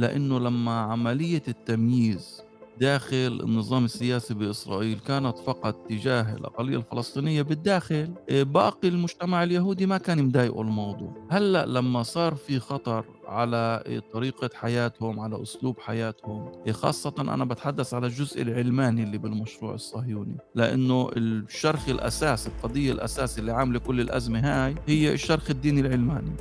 لأنه لما عملية التمييز داخل النظام السياسي بإسرائيل كانت فقط تجاه الأقلية الفلسطينية بالداخل إيه، باقي المجتمع اليهودي ما كان مضايقه الموضوع. هلأ لما صار في خطر على إيه، طريقة حياتهم على أسلوب حياتهم إيه، خاصة أنا بتحدث على الجزء العلماني اللي بالمشروع الصهيوني لأنه الشرخ الأساسي القضية الأساسية اللي عاملة كل الأزمة هاي هي الشرخ الديني العلماني.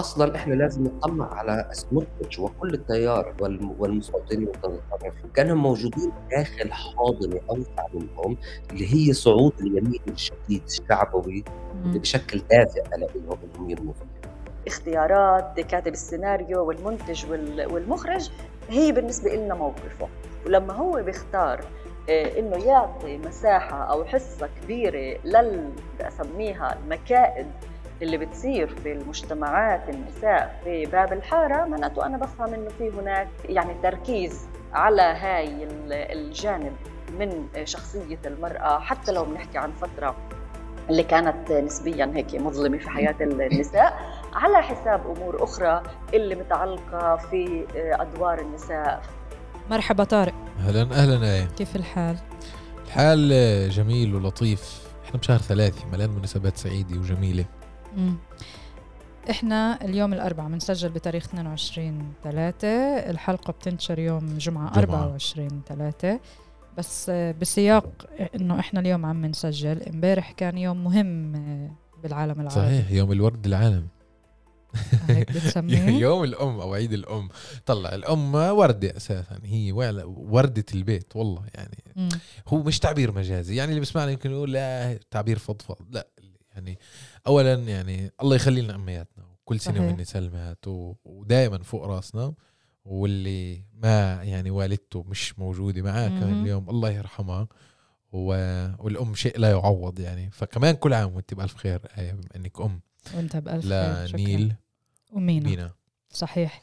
أصلا إحنا لازم نطلع على سموتريتش وكل التيار والمستوطنين والمتطرفين كانوا موجودين داخل حاضنة أوسع منهم اللي هي صعود اليمين الشديد الشعبوي اللي بشكل دافع لهم إنهم يرموا فيه. اختيارات كاتب السيناريو والمنتج والمخرج هي بالنسبة لنا موقفه. ولما هو بيختار آه، إنه يعطي مساحة أو حصة كبيرة لل اسميها المكائد اللي بتصير في المجتمعات النساء في باب الحارة معناته أنا بفهم إنه في هناك يعني تركيز على هاي الجانب من شخصية المرأة حتى لو بنحكي عن فترة اللي كانت نسبيا هيك مظلمة في حياة النساء على حساب أمور أخرى اللي متعلقة في أدوار النساء. مرحبا طارق. أهلا أهلا آية كيف الحال؟ الحال جميل ولطيف. إحنا بشهر ثلاثة مليان مناسبات سعيدة وجميلة. مم. إحنا اليوم الأربعاء بنسجل بتاريخ 22 3 الحلقة بتنشر يوم جمعة, جمعة. 24 3 بس بسياق إنه إحنا اليوم عم نسجل إمبارح كان يوم مهم بالعالم العربي. صحيح يوم الورد العالمي يوم الأم أو عيد الأم. طلع الأم وردة أساسا. هي وردة البيت والله يعني. م. هو مش تعبير مجازي. يعني اللي بيسمعنا يمكن يقول لا تعبير فضفض. لا. يعني اولا يعني الله يخلي لنا امياتنا وكل سنة وهن سلمات ودائما فوق راسنا واللي ما يعني والدته مش موجودة معك اليوم الله يرحمها والأم شيء لا يعوض يعني. فكمان كل عام وأنت بألف خير آية بما إنك أم. وأنت بألف خير لنيل ومينا مينا. صحيح.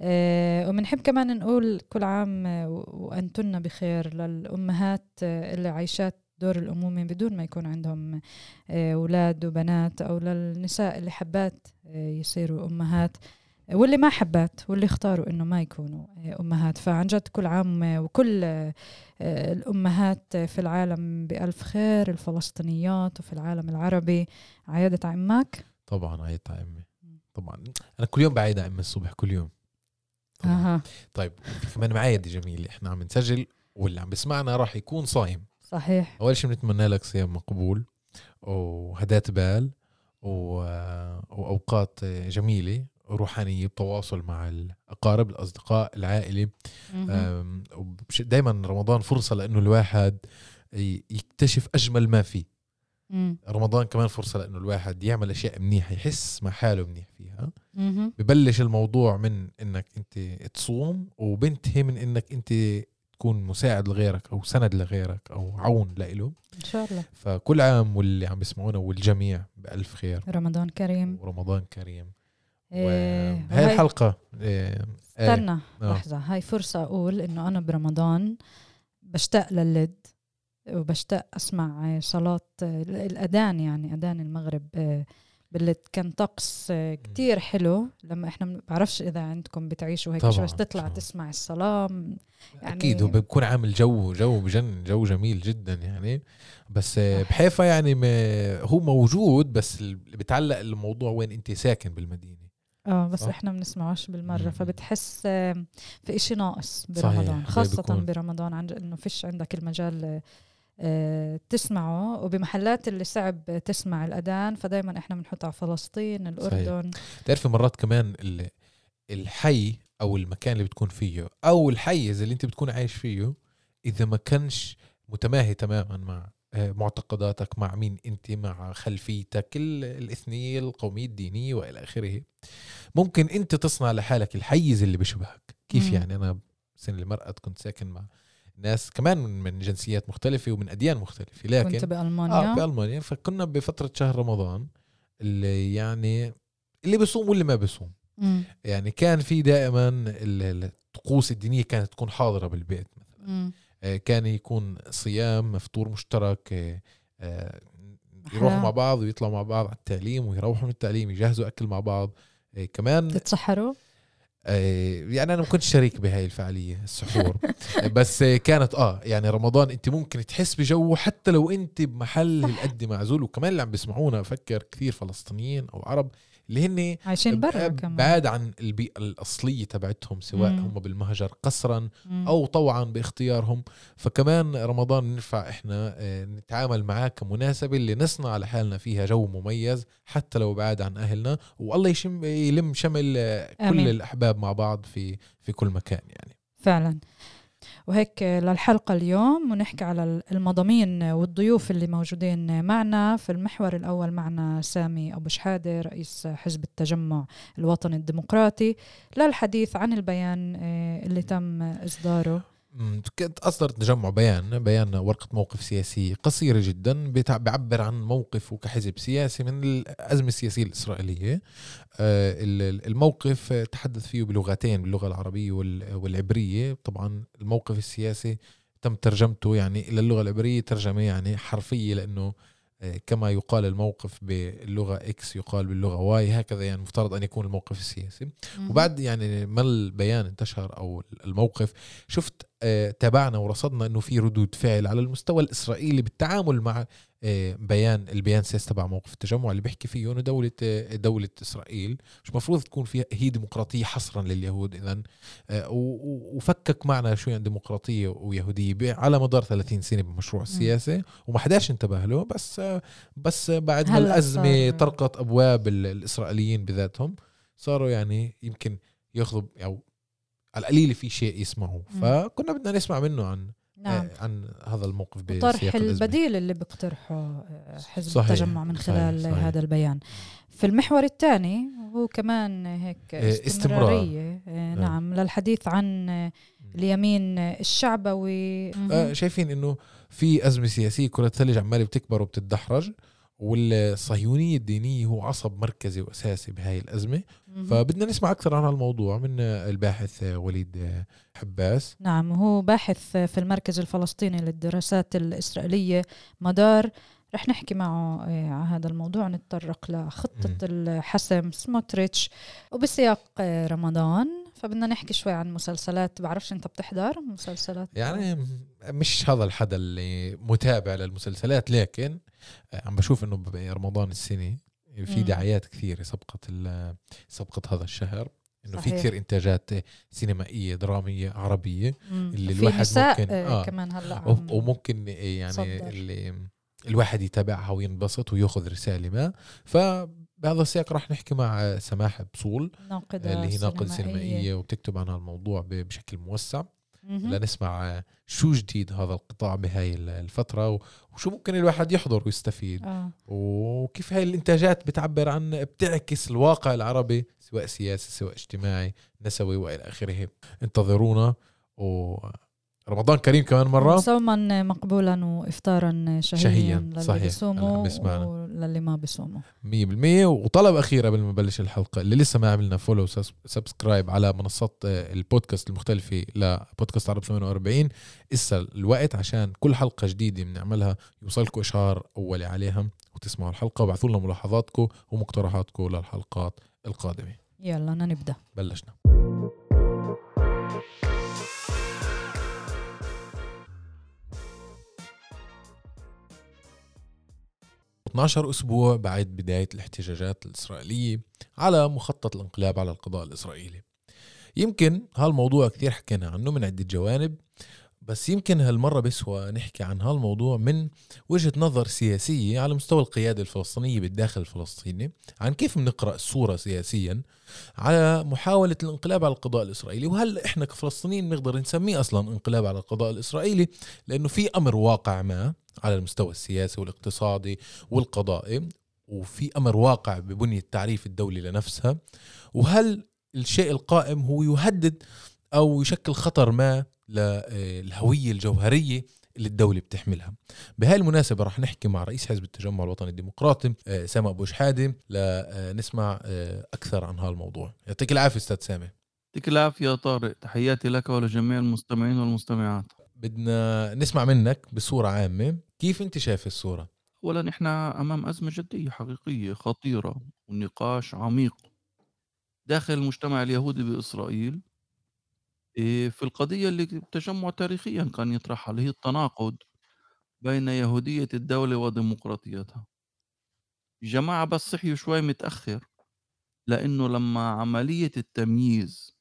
آه وبنحب كمان نقول كل عام وأنتن بخير للأمهات اللي عايشات دور الأمومة بدون ما يكون عندهم آه، أولاد وبنات أو للنساء اللي حبات آه، يصيروا أمهات واللي ما حبات واللي اختاروا إنه ما يكونوا آه، أمهات. فعن جد كل عام وكل الأمهات في العالم بألف خير الفلسطينيات وفي العالم العربي. عيادة عمك طبعا عيادة عمي. طبعا. أنا كل يوم بعيد عمي الصبح كل يوم. طبعا. أه. طيب كمان معايدة جميل إحنا عم نسجل واللي عم بسمعنا راح يكون صايم. صحيح. أول شيء بنتمنى لك صيام مقبول وهدات بال وأوقات جميلة روحانية بتواصل مع الأقارب الأصدقاء العائلة. دائما رمضان فرصة لأنه الواحد يكتشف أجمل ما فيه. رمضان كمان فرصة لأنه الواحد يعمل أشياء منيحة يحس مع حاله منيح فيها. ببلش الموضوع من إنك أنت تصوم وبنتهي من إنك أنت تكون مساعد لغيرك أو سند لغيرك أو عون لإله إن شاء الله. فكل عام واللي عم بيسمعونا والجميع بألف خير. رمضان كريم. ورمضان كريم. إيه هاي الحلقة إيه استنى إيه لحظة. هاي فرصة أقول إنه أنا برمضان بشتاق للد وبشتاق أسمع صلاة الأذان يعني أذان المغرب باللي كان طقس كتير حلو. لما إحنا ما بعرفش إذا عندكم بتعيشوا هيك بس تطلع طبعا. تسمع الصلاه يعني أكيد هو بيكون عامل جو جو بجن جو جميل جدا يعني. بس بحيفا يعني هو موجود بس اللي بتعلق الموضوع وين أنت ساكن بالمدينة. آه بس صح؟ إحنا بنسمعوش بالمرة. مم. فبتحس في إشي ناقص برمضان خاصة برمضان. عن إنه فيش عندك المجال آه، تسمعه وبمحلات اللي صعب تسمع الأذان فدايما إحنا بنحط على فلسطين الأردن. تعرفي مرات كمان الحي أو المكان اللي بتكون فيه أو الحيز اللي أنت بتكون عايش فيه إذا ما كانش متماهي تماما مع آه، معتقداتك مع مين أنت مع خلفيتك الاثنيه القوميه الدينيه وإلى آخره. ممكن أنت تصنع لحالك الحيز اللي بيشبهك. كيف مم. يعني؟ أنا سنه المرأة كنت ساكن مع ناس كمان من جنسيات مختلفة ومن أديان مختلفة. لكن كنت بألمانيا. آه بألمانيا. فكنا بفترة شهر رمضان اللي يعني اللي بيصوم واللي ما بيصوم. يعني كان في دائما الطقوس الدينية كانت تكون حاضرة بالبيت مثلا. آه كان يكون صيام مفطور مشترك آه, آه، يروحوا مع بعض ويطلعوا مع بعض على التعليم ويروحوا من التعليم يجهزوا أكل مع بعض. آه كمان تتسحروا؟ يعني أنا ما كنت شريك بهاي الفعالية السحور. بس كانت آه يعني رمضان أنت ممكن تحس بجو حتى لو أنت بمحل هالقد معزول وكمان اللي عم بيسمعونا فكر كثير فلسطينيين أو عرب اللي هن عايشين برا كمان بعاد عن البيئة الأصلية تبعتهم سواء مم. هم بالمهجر قسرا مم. أو طوعا باختيارهم فكمان رمضان نرفع إحنا آه، نتعامل معاه كمناسبة اللي نصنع لحالنا فيها جو مميز حتى لو بعاد عن أهلنا والله يشم يلم شمل آه، كل أمين. الأحباب مع بعض في في كل مكان يعني فعلا وهيك للحلقة اليوم ونحكي على المضامين والضيوف اللي موجودين معنا. في المحور الأول معنا سامي أبو شحادة رئيس حزب التجمع الوطني الديمقراطي. للحديث عن البيان آه، اللي تم إصداره. كنت أصدر تجمع بيان بيان ورقة موقف سياسي قصيرة جدا بيعبر عن موقفه كحزب سياسي من الأزمة السياسية الإسرائيلية. آه، الموقف تحدث فيه بلغتين باللغة العربية والعبرية. طبعا الموقف السياسي تم ترجمته يعني إلى اللغة العبرية ترجمة يعني حرفية لأنه آه، كما يقال الموقف باللغة X يقال باللغة Y هكذا يعني مفترض أن يكون الموقف السياسي. وبعد يعني ما البيان انتشر أو الموقف شفت تابعنا ورصدنا أنه في ردود فعل على المستوى الإسرائيلي بالتعامل مع آه، بيان البيان سياسي تبع موقف التجمع اللي بيحكي فيه إنه دولة آه، دولة إسرائيل مش مفروض تكون فيها هي ديمقراطية حصرا لليهود اذا آه، وفكك معنا شو يعني ديمقراطية ويهودية على مدار 30 سنة بمشروع السياسي وما حداش انتبه له بس بس بعد ما الأزمة طرقت أبواب الإسرائيليين بذاتهم صاروا يعني يمكن ياخذوا أو على القليل في شيء يسمعوه فكنا بدنا نسمع منه عن نعم. آه، عن هذا الموقف طرح البديل اللي بيقترحه آه، حزب صحيح. التجمع من خلال صحيح. صحيح. هذا البيان في المحور الثاني هو كمان هيك آه، استمرارية استمرار. نعم للحديث عن اليمين الشعبوي شايفين إنه في أزمة سياسية كرة ثلج عمالة بتكبر وبتتدحرج والصهيونية الدينية هو عصب مركزي وأساسي بهاي الأزمة. فبدنا نسمع أكثر عن الموضوع من الباحث وليد حباس. نعم هو باحث في المركز الفلسطيني للدراسات الإسرائيلية مدار. رح نحكي معه آه، على هذا الموضوع. نتطرق لخطة الحسم سموتريتش. وبسياق آه، رمضان فبدنا نحكي شوي عن مسلسلات. بعرفش انت بتحضر مسلسلات؟ يعني مش هذا الحدا اللي متابع للمسلسلات لكن عم بشوف إنه برمضان السنة في دعايات كثيرة سبقت سبقت هذا الشهر. إنه في كثير إنتاجات سينمائية درامية عربية مم. اللي الواحد ممكن آه كمان هلأ وممكن يعني اللي الواحد يتابعها وينبسط وياخذ رسالة ما. فبهذا السياق راح نحكي مع سماح بصول ناقدة اللي هي ناقدة سينمائية. وبتكتب عن الموضوع بشكل موسع. لنسمع شو جديد هذا القطاع بهاي الفترة وشو ممكن الواحد يحضر ويستفيد. آه. وكيف هاي الإنتاجات بتعبر عن بتعكس الواقع العربي سواء سياسي سواء اجتماعي نسوي وإلى آخره. انتظرونا و رمضان كريم كمان مرة. صوما مقبولا وإفطارا شهيا, شهيا. للي صحيح. بيصوموا وللي ما بيصوموا. 100% وطلب أخير قبل ما نبلش الحلقة اللي لسه ما عملنا فولو سبسكرايب على منصات آه، البودكاست المختلفة لبودكاست عرب 48 إسا الوقت عشان كل حلقة جديدة بنعملها يوصلكم إشعار أولي عليها وتسمعوا الحلقة وبعثوا لنا ملاحظاتكم ومقترحاتكم للحلقات القادمة. يلا نبدأ. بلشنا. 12 أسبوع بعد بداية الاحتجاجات الإسرائيلية على مخطط الانقلاب على القضاء الإسرائيلي. يمكن هالموضوع كثير حكينا عنه من عدة جوانب. بس يمكن هالمرة بسوى نحكي عن هالموضوع من وجهة نظر سياسية على مستوى القيادة الفلسطينية بالداخل الفلسطيني عن كيف بنقرأ الصورة سياسيا على محاولة الانقلاب على القضاء الإسرائيلي. وهل إحنا كفلسطينيين نقدر نسميه أصلا انقلاب على القضاء الإسرائيلي؟ لأنه في أمر واقع ما على المستوى السياسي والاقتصادي والقضائي وفي أمر واقع ببنية التعريف الدولي لنفسها. وهل الشيء القائم هو يهدد أو يشكل خطر ما للهويه الجوهرية اللي الدولة بتحملها. بهاي المناسبة رح نحكي مع رئيس حزب التجمع الوطني الديمقراطي آه، سامي أبو شحادة لنسمع آه، أكثر عن هالموضوع. يعطيك العافية أستاذ سامي يعطيك العافية طارق. تحياتي لك ولجميع المستمعين والمستمعات. بدنا نسمع منك بصورة عامة. كيف أنت شايف الصورة؟ اولا إحنا أمام أزمة جدية حقيقية خطيرة والنقاش عميق داخل المجتمع اليهودي بإسرائيل. في القضية اللي التجمع تاريخيا كان يطرحها اللي هي التناقض بين يهودية الدولة وديمقراطيتها. الجماعة بس صحيوا شوي متأخر لأنه لما عملية التمييز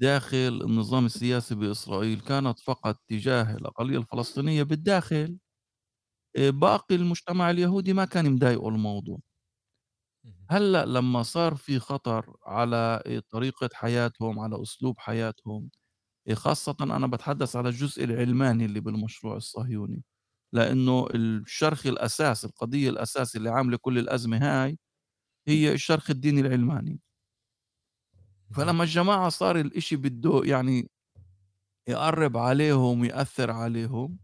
داخل النظام السياسي بإسرائيل كانت فقط تجاه الأقلية الفلسطينية بالداخل آه، باقي المجتمع اليهودي ما كان مضايقه الموضوع. هلأ لمّا صار في خطر على طريقة حياتهم، على أسلوب حياتهم، خاصةً أنا باتحدث على الجزء العلماني اللي بالمشروع الصهيوني، لإنه الشرخ الأساسي، القضية الأساسي اللي عاملة كل الأزمة هاي، هي الشرخ الديني العلماني. فلمّا الجماعة صار الإشي بده يعني يقرّب عليهم ويأثّر عليهم،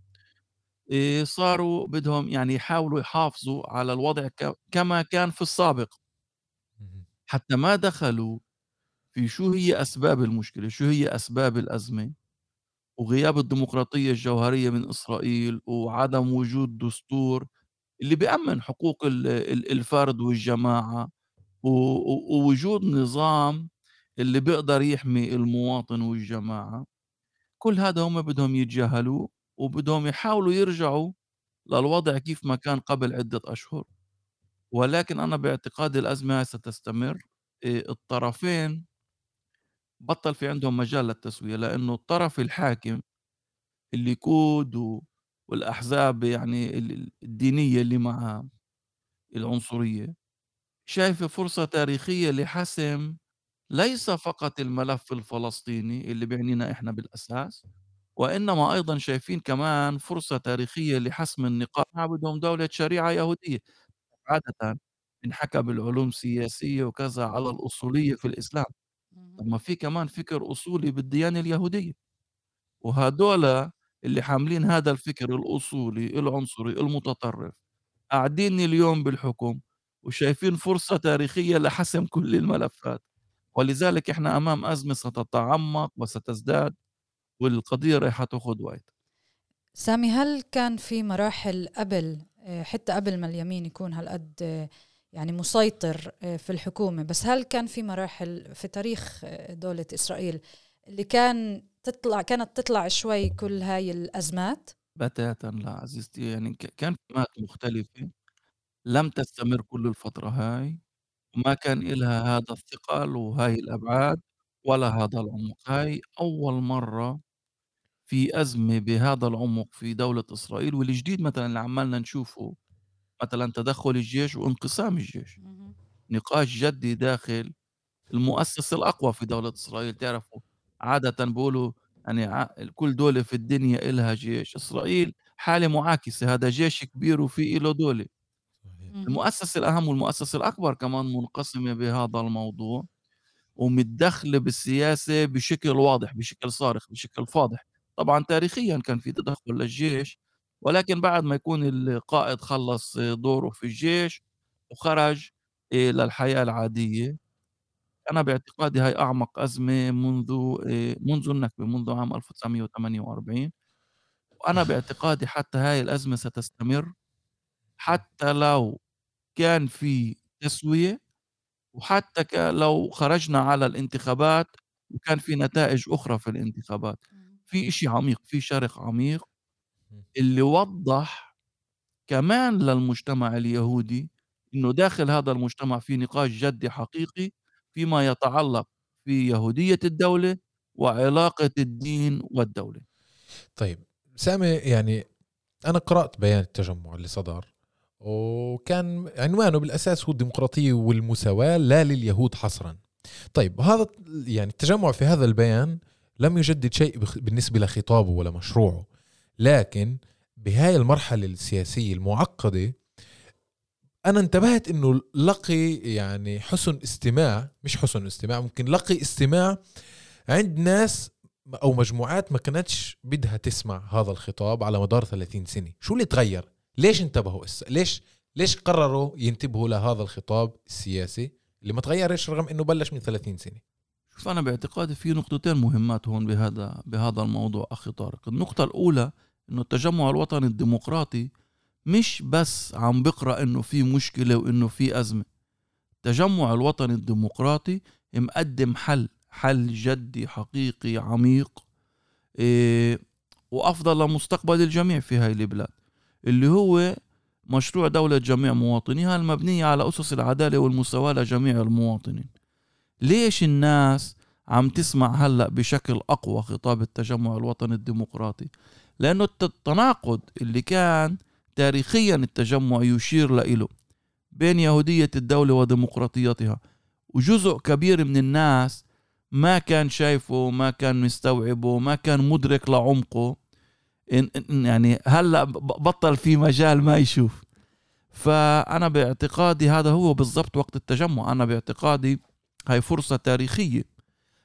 صاروا بدهم يعني يحاولوا يحافظوا على الوضع كما كان في السابق. حتى ما دخلوا في شو هي أسباب المشكلة، شو هي أسباب الأزمة، وغياب الديمقراطية الجوهرية من إسرائيل، وعدم وجود دستور اللي بيأمن حقوق الفرد والجماعة، ووجود نظام اللي بيقدر يحمي المواطن والجماعة، كل هذا هم بدهم يتجاهلوه، وبدهم يحاولوا يرجعوا للوضع كيف ما كان قبل عدة أشهر. ولكن أنا باعتقادي الأزمة ستستمر الطرفين بطّل في عندهم مجال للتسوية، لإنه الطرف الحاكم الليكود والأحزاب يعني الدينية اللي معها العنصرية، شايفة فرصة تاريخية لحسم ليس فقط الملف الفلسطيني اللي بيعنينا إحنا بالأساس، وإنما أيضًا شايفين كمان فرصة تاريخية لحسم النقاش بدهم دولة شريعة يهودية. عادةً بينحكى بالعلوم السياسية وكذا على الأصولية في الإسلام، طب ما في كمان فكر أصولي بالديانة اليهودية، وهدول اللي حاملين هذا الفكر الأصولي العنصري المتطرف قاعدين اليوم بالحكم وشايفين فرصة تاريخية لحسم كل الملفات، ولذلك إحنا أمام أزمة ستتعمق وستزداد والقضية رايحة تاخد وقت. سامي هل كان في مراحل قبل آه، حتى قبل ما اليمين يكون هالقد آه، يعني مسيطر آه، في الحكومة بس هل كان في مراحل في تاريخ دولة إسرائيل اللي كان تطلع كانت تطلع شوي كل هاي الأزمات؟ بتاتا لا عزيزتي يعني كان في مختلفة لم تستمر كل الفترة هاي وما كان إلها هذا الثقل وهاي الأبعاد ولا هذا العمق هاي أول مرة في أزمة بهذا العمق في دولة إسرائيل والجديد مثلًا اللي عمّالنا نشوفه مثلًا تدخُّل الجيش وانقسام الجيش، نقاش جدي داخل المؤسسة الأقوى في دولة إسرائيل، تعرفوا عادةً بيقولوا يعني ع كل دولة في الدنيا إلها جيش، إسرائيل حالة معاكسة، هذا جيش كبير وفي إله دولة. المؤسسة الأهم والمؤسسة الأكبر كمان منقسمة بهذا الموضوع، ومتدخلة بالسياسة بشكل واضح، بشكل صارخ، بشكل فاضح. طبعًا تاريخيًا كان في تدخُّل للجيش، ولكن بعد ما يكون القائد خلّص دوره في الجيش وخرج للحياة العادية، أنا باعتقادي هاي أعمق أزمة منذ منذ النكبة، منذ عام 1948 وأنا باعتقادي حتى هاي الأزمة ستستمر حتى لو كان في تسوية وحتى لو خرجنا على الانتخابات وكان في نتائج أخرى في الانتخابات. في إشي عميق، في شرخ عميق اللي وضّح كمان للمجتمع اليهودي إنه داخل هذا المجتمع في نقاش جدي حقيقي فيما يتعلق في يهودية الدولة وعلاقة الدين والدولة. طيب سامي يعني أنا قرأت بيان التجمع اللي صدر وكان عنوانه بالأساس هو الديمقراطية والمساواة لا لليهود حصرا. طيب هذا يعني التجمع في هذا البيان لم يجدد شيء بالنسبة لخطابه ولا مشروعه. لكن بهاي المرحلة السياسية المعقدة أنا انتبهت إنه لقي يعني حسن استماع مش حسن استماع ممكن لقي استماع عند ناس أو مجموعات ما كانتش بدها تسمع هذا الخطاب على مدار 30 سنة. شو اللي تغير؟ ليش انتبهوا ليش ليش قرروا ينتبهوا لهذا الخطاب السياسي اللي ما تغيرش رغم إنه بلش من 30 سنة؟ شوف أنا باعتقادي في نقطتين مهمات هون بهذا بهذا الموضوع أخي طارق. النقطة الأولى إنه التجمع الوطني الديمقراطي مش بس عم بقرأ إنه في مشكلة وإنه في أزمة. التجمع الوطني الديمقراطي مقدم حل حل جدي حقيقي عميق إيه وأفضل لمستقبل الجميع في هاي البلاد. اللي هو مشروع دولة جميع مواطنيها المبنية على أسس العدالة والمساواة لجميع المواطنين. ليش الناس عم تسمع هلأ بشكل أقوى خطاب التجمع الوطني الديمقراطي؟ لأنه التناقض اللي كان تاريخيا التجمع يشير له بين يهودية الدولة وديمقراطيتها وجزء كبير من الناس ما كان شايفه ما كان مستوعبه ما كان مدرك لعمقه. يعني هلأ بطل في مجال ما يشوف. فأنا باعتقادي هذا هو بالضبط وقت التجمع. أنا باعتقادي هاي فرصة تاريخية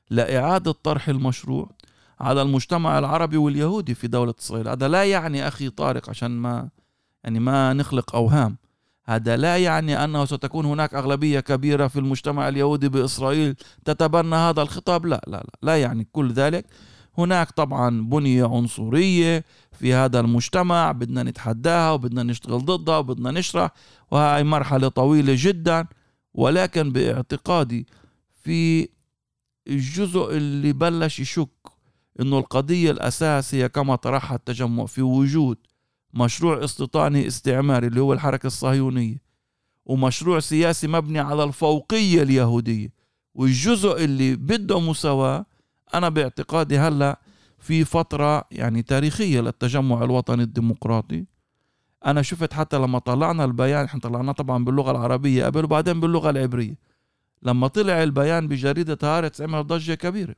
لإعادة طرح المشروع على المجتمع العربي واليهودي في دولة إسرائيل. هذا لا يعني أخي طارق عشان ما يعني ما نخلق أوهام. هذا لا يعني أنه ستكون هناك أغلبية كبيرة في المجتمع اليهودي بإسرائيل تتبنى هذا الخطاب. لا لا لا, لا يعني كل ذلك. هناك طبعا بنية عنصرية في هذا المجتمع بدنا نتحداها وبدنا نشتغل ضدها وبدنا نشرح وهي مرحلة طويلة جدا ولكن باعتقادي في الجزء اللي بلش يشك إنه القضية الأساسية كما طرحها التجمع في وجود مشروع استيطاني استعماري اللي هو الحركة الصهيونية ومشروع سياسي مبني على الفوقية اليهودية. والجزء اللي بده مساواة أنا باعتقادي هلأ في فترة يعني تاريخية للتجمع الوطني الديمقراطي. أنا شفت حتى لما طلعنا البيان إحنا طلعناه طبعا باللغة العربية قبل وبعدين باللغة العبرية. لما طلع البيان بجريدة هارتس عمل ضجة كبيرة.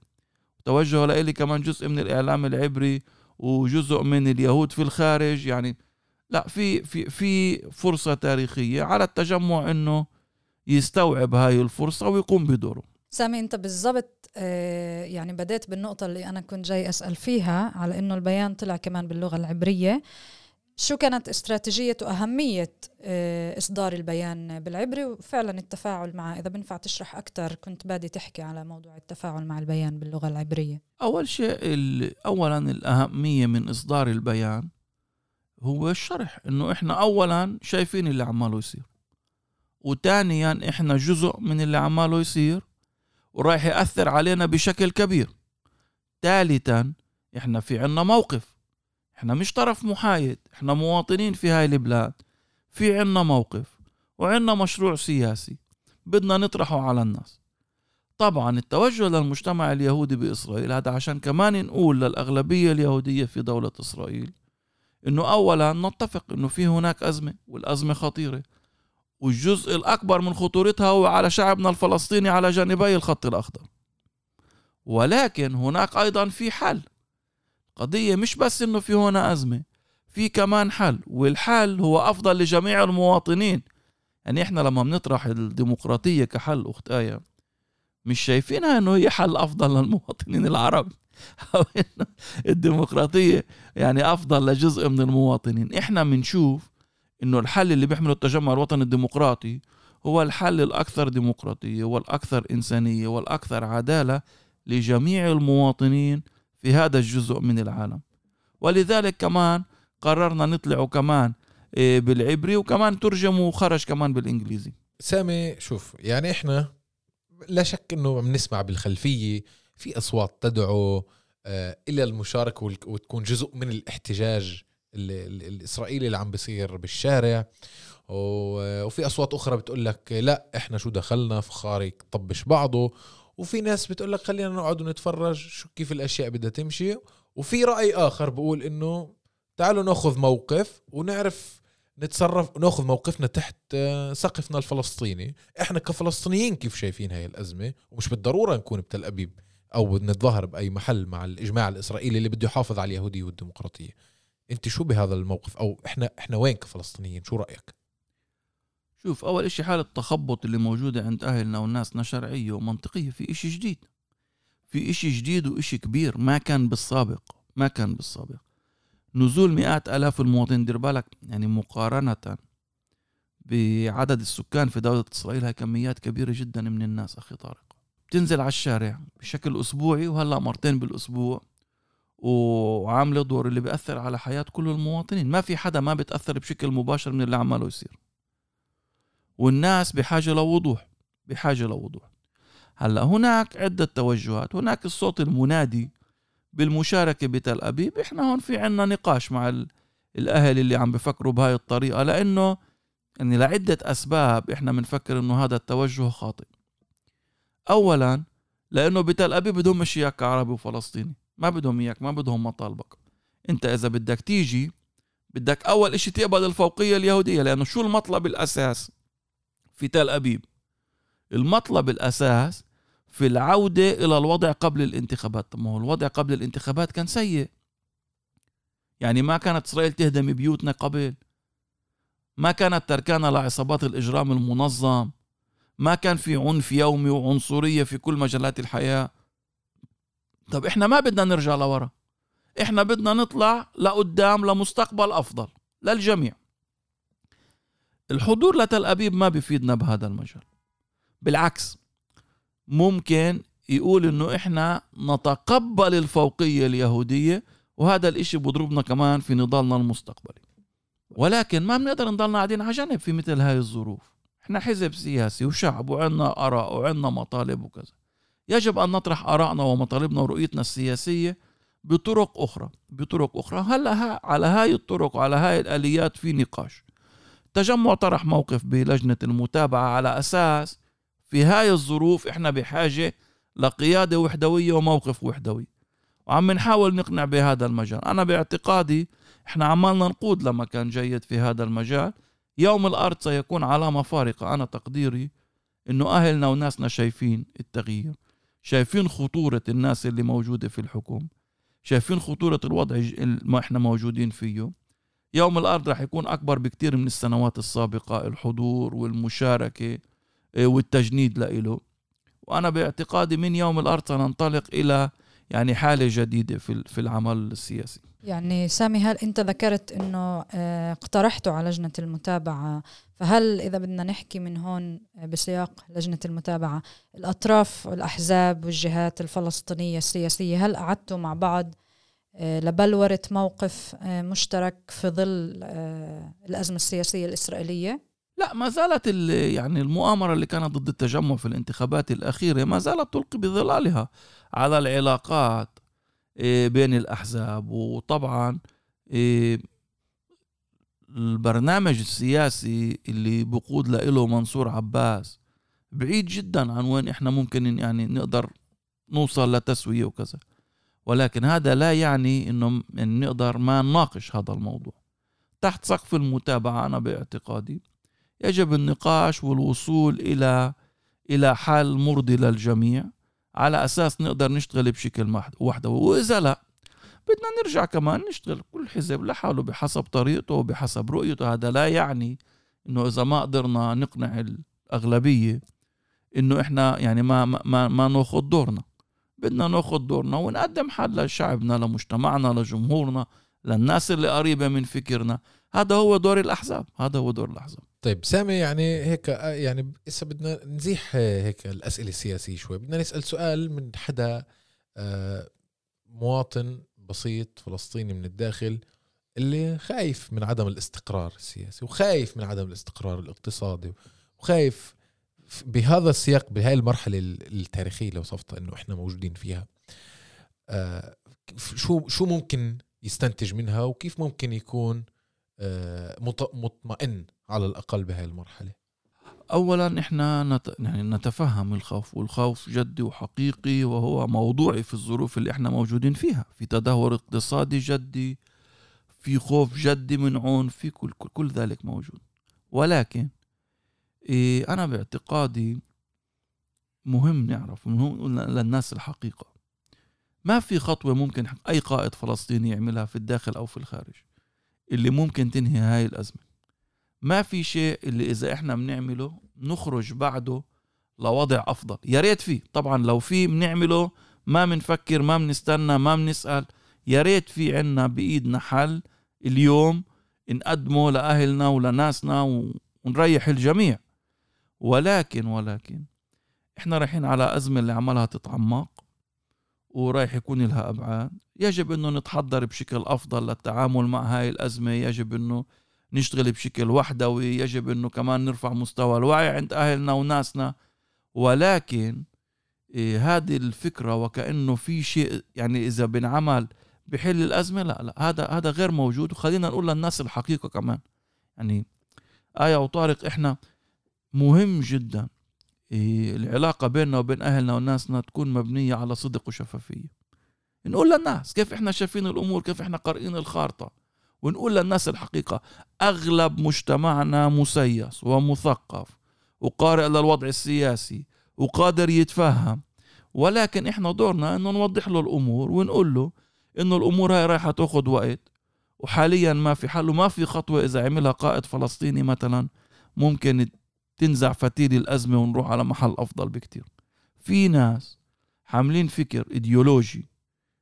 توجه لإلي كمان جزء من الإعلام العبري وجزء من اليهود في الخارج. يعني لا في في في فرصة تاريخية على التجمع إنه يستوعب هاي الفرصة ويقوم بدوره. سامي أنت بالضبط آه، يعني بديت بالنقطة اللي أنا كنت جاي أسأل فيها على إنه البيان طلع كمان باللغة العبرية. شو كانت استراتيجية وأهمية آه، إصدار البيان بالعبري؟ وفعلا التفاعل معه إذا بنفع تشرح أكثر كنت بادي تحكي على موضوع التفاعل مع البيان باللغة العبرية. أول شيء أولا الأهمية من إصدار البيان هو الشرح إنه إحنا أولا شايفين اللي عماله يصير وثانيا إحنا جزء من اللي عماله يصير ورايح يأثر علينا بشكل كبير. ثالثا إحنا في عنا موقف. إحنا مش طرف محايد إحنا مواطنين في هاي البلاد. في عنا موقف وعنا مشروع سياسي بدنا نطرحه على الناس. طبعا التوجه للمجتمع اليهودي بإسرائيل هذا عشان كمان نقول للأغلبية اليهودية في دولة إسرائيل إنه أولا نتفق إنه في هناك أزمة والأزمة خطيرة. والجزء الأكبر من خطورتها هو على شعبنا الفلسطيني على جانبي الخط الأخضر. ولكن هناك أيضا في حل. قضية مش بس إنه في هنا أزمة في كمان حل والحل هو أفضل لجميع المواطنين. يعني إحنا لما بنطرح الديمقراطية كحل أخت آية مش شايفينها إنه هي حل أفضل للمواطنين العرب؟ أو إنه الديمقراطية يعني أفضل لجزء من المواطنين. إحنا بنشوف إنه الحل اللي بيحمله التجمع الوطني الديمقراطي هو الحل الأكثر ديمقراطية والأكثر إنسانية والأكثر عدالة لجميع المواطنين في هذا الجزء من العالم. ولذلك كمان قررنا نطلعه كمان إيه، بالعبري وكمان ترجم وخرج كمان بالإنجليزي. سامي شوف يعني إحنا لا شك إنه بنسمع بالخلفية في أصوات تدعو آه، إلى المشاركة وتكون جزء من الاحتجاج الإسرائيلي اللي عم بيصير بالشارع. وفي أصوات أخرى بتقول لك لا إحنا شو دخلنا؟ فخاري طبش بعضه. وفي ناس بتقول لك خلينا نقعد ونتفرج شو كيف الأشياء بدها تمشي. وفي رأي آخر بقول إنه تعالوا ناخذ موقف ونعرف نتصرف ناخذ موقفنا تحت آه، سقفنا الفلسطيني. إحنا كفلسطينيين كيف شايفين هاي الأزمة؟ ومش بالضرورة نكون بتل أبيب أو نتظاهر بأي محل مع الإجماع الإسرائيلي اللي بده يحافظ على اليهودية والديمقراطية. أنت شو بهذا الموقف؟ أو إحنا إحنا وين كفلسطينيين؟ شو رأيك؟ شوف أول إشي حالة التخبط اللي موجودة عند أهلنا وناسنا شرعية ومنطقية في إشي جديد. في إشي جديد وإشي كبير ما كان بالسابق ما كان بالسابق. نزول مئات آلاف المواطنين دير بالك يعني مقارنة بعدد السكان في دولة إسرائيل هاي كميات كبيرة جدا من الناس أخي طارق. بتنزل على الشارع بشكل أسبوعي وهلأ مرتين بالأسبوع وعاملة دور اللي بيأثر على حياة كل المواطنين. ما في حدا ما بتأثر بشكل مباشر من اللي عماله يصير. والناس بحاجة لوضوح بحاجة لوضوح. هلأ هناك عدة توجهات. هناك الصوت المنادي بالمشاركة بتل أبيب. إحنا هون في عنا نقاش مع الأهل اللي عم بفكروا بهاي الطريقة لأنه يعني لعدة أسباب إحنا بنفكر إنه هذا التوجه خاطئ. أولا لأنه بتل أبيب بدهم مش إياك كعربي وفلسطيني. ما بدهم إياك ما بدهم مطالبك. أنت إذا بدك تيجي بدك أول إشي تقبل الفوقية اليهودية لأنه شو المطلب الأساس؟ في تل أبيب. المطلب الأساس في العودة إلى الوضع قبل الانتخابات. طب ما هو الوضع قبل الانتخابات كان سيء. يعني ما كانت إسرائيل تهدم بيوتنا قبل. ما كانت تركانا لعصابات الإجرام المنظم. ما كان في عنف يومي وعنصرية في كل مجالات الحياة. طب إحنا ما بدنا نرجع لورا. إحنا بدنا نطلع لقدام لمستقبل أفضل للجميع. الحضور لتل أبيب ما بيفيدنا بهذا المجال. بالعكس ممكن يقول إنه إحنا نتقبل الفوقية اليهودية وهذا الإشي بضربنا كمان في نضالنا المستقبلي. ولكن ما بنقدر نضلنا قاعدين على جنب في مثل هاي الظروف. إحنا حزب سياسي وشعب وعندنا آراء وعندنا مطالب وكذا. يجب أن نطرح ارائنا ومطالبنا ورؤيتنا السياسية بطرق أخرى بطرق أخرى. هلأ على هاي الطرق وعلى هاي الآليات في نقاش. تجمع طرح موقف بلجنة المتابعة على أساس في هاي الظروف إحنا بحاجة لقيادة وحدوية وموقف وحدوي. وعم نحاول نقنع بهذا المجال. أنا باعتقادي إحنا عمالنا نقود لمكان جيد في هذا المجال. يوم الأرض سيكون علامة فارقة أنا تقديري إنه أهلنا وناسنا شايفين التغيير. شايفين خطورة الناس اللي موجودة في الحكم شايفين خطورة الوضع ما إحنا موجودين فيه. يوم الأرض رح يكون أكبر بكتير من السنوات السابقة الحضور والمشاركة إيه، والتجنيد لإله. وأنا باعتقادي من يوم الأرض سننطلق إلى يعني حالة جديدة في في العمل السياسي. يعني سامي هل أنت ذكرت أنه آه، اقترحته على لجنة المتابعة؟ فهل إذا بدنا نحكي من هون آه، بسياق لجنة المتابعة الأطراف والأحزاب والجهات الفلسطينية السياسية هل قعدتوا مع بعض آه، لبلورة موقف مشترك في ظل الأزمة السياسية الإسرائيلية؟ لا ما زالت يعني المؤامرة اللي كانت ضد التجمع في الانتخابات الأخيرة ما زالت تلقي بظلالها على العلاقات إيه، بين الأحزاب وطبعا البرنامج السياسي اللي بقود له منصور عباس بعيد جدا عن وين إحنا ممكن يعني نقدر نوصل لتسوية وكذا ولكن هذا لا يعني إنه نقدر ما نناقش هذا الموضوع. تحت سقف المتابعة أنا باعتقادي يجب النقاش والوصول إلى إلى حل مرضي للجميع على أساس نقدر نشتغل بشكل وحدوي وإذا لا بدنا نرجع كمان نشتغل كل حزب لحاله بحسب طريقته وبحسب رؤيته. هذا لا يعني إنه إذا ما قدرنا نقنع الأغلبية إنه إحنا يعني ما ما ما ناخذ دورنا. بدنا ناخذ دورنا ونقدم حل لشعبنا لمجتمعنا لجمهورنا للناس اللي قريبة من فكرنا. هذا هو دور الأحزاب هذا هو دور الأحزاب. طيب سامي يعني هيك يعني هسه بدنا نزيح هيك الأسئلة السياسية شوي. بدنا نسأل سؤال من حدا آه، مواطن بسيط فلسطيني من الداخل اللي خايف من عدم الاستقرار السياسي وخايف من عدم الاستقرار الاقتصادي وخايف بهذا السياق بهاي المرحلة التاريخية اللي وصفتها إنه إحنا موجودين فيها آه، شو شو ممكن يستنتج منها وكيف ممكن يكون آه، مطمئن على الأقل بهاي المرحلة؟ أولا إحنا نت... يعني نتفهم الخوف والخوف جدي وحقيقي وهو موضوعي في الظروف اللي إحنا موجودين فيها. في تدهور اقتصادي جدي في خوف جدي من عنف في كل, كل, كل ذلك موجود. ولكن إيه أنا باعتقادي مهم نعرف مهم للناس الحقيقة. ما في خطوة ممكن أي قائد فلسطيني يعملها في الداخل أو في الخارج اللي ممكن تنهي هاي الأزمة. ما في شيء اللي إذا إحنا بنعمله نخرج بعده لوضع أفضل. يا ريت في طبعا لو في بنعمله ما بنفكر ما بنستنى ما بنسأل يا ريت في عنا بإيدنا حل اليوم نقدمه لأهلنا ولناسنا ونريح الجميع. ولكن ولكن إحنا رايحين على أزمة اللي عملها تتعمق ورايح يكون لها أبعاد. يجب أنه نتحضر بشكل أفضل للتعامل مع هاي الأزمة. يجب أنه نشتغل بشكل وحدوي. يجب أنه كمان نرفع مستوى الوعي عند أهلنا وناسنا. ولكن إيه هذه الفكرة وكأنه في شيء يعني إذا بنعمل بحل الأزمة لا لا هذا هذا غير موجود. وخلينا نقول للناس الحقيقة كمان. يعني آية وطارق إحنا مهم جدا. إيه العلاقة بيننا وبين أهلنا وناسنا تكون مبنية على صدق وشفافية. نقول للناس كيف إحنا شايفين الأمور كيف إحنا قارئين الخارطة. ونقول للناس الحقيقة أغلب مجتمعنا مسيس ومثقف وقارئ للوضع السياسي وقادر يتفهم. ولكن إحنا دورنا إنه نوضح له الأمور ونقول له إنه الأمور هاي رايحة تأخذ وقت. وحاليا ما في حل وما في خطوة إذا عملها قائد فلسطيني مثلا ممكن تنزع فتيل الأزمة ونروح على محل أفضل بكتير. في ناس حاملين فكر إيديولوجي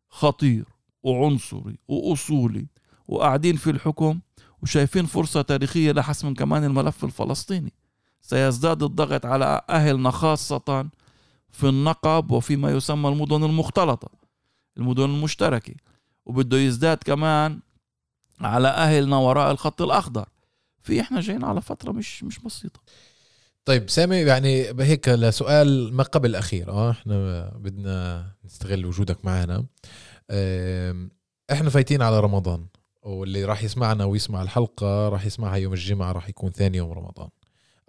خطير وعنصري وأصولي وقاعدين في الحكم وشايفين فرصة تاريخية لحسم كمان الملف الفلسطيني. سيزداد الضغط على أهلنا خاصة في النقب وفيما يسمى المدن المختلطة المدن المشتركة. وبده يزداد كمان على أهلنا وراء الخط الأخضر. في إحنا جايين على فترة مش مش بسيطة. طيب سامي يعني هيك لسؤال ما قبل الأخير آه إحنا بدنا نستغل وجودك معنا. إحنا فايتين على رمضان واللي راح يسمعنا ويسمع الحلقة راح يسمعها يوم الجمعة راح يكون ثاني يوم رمضان.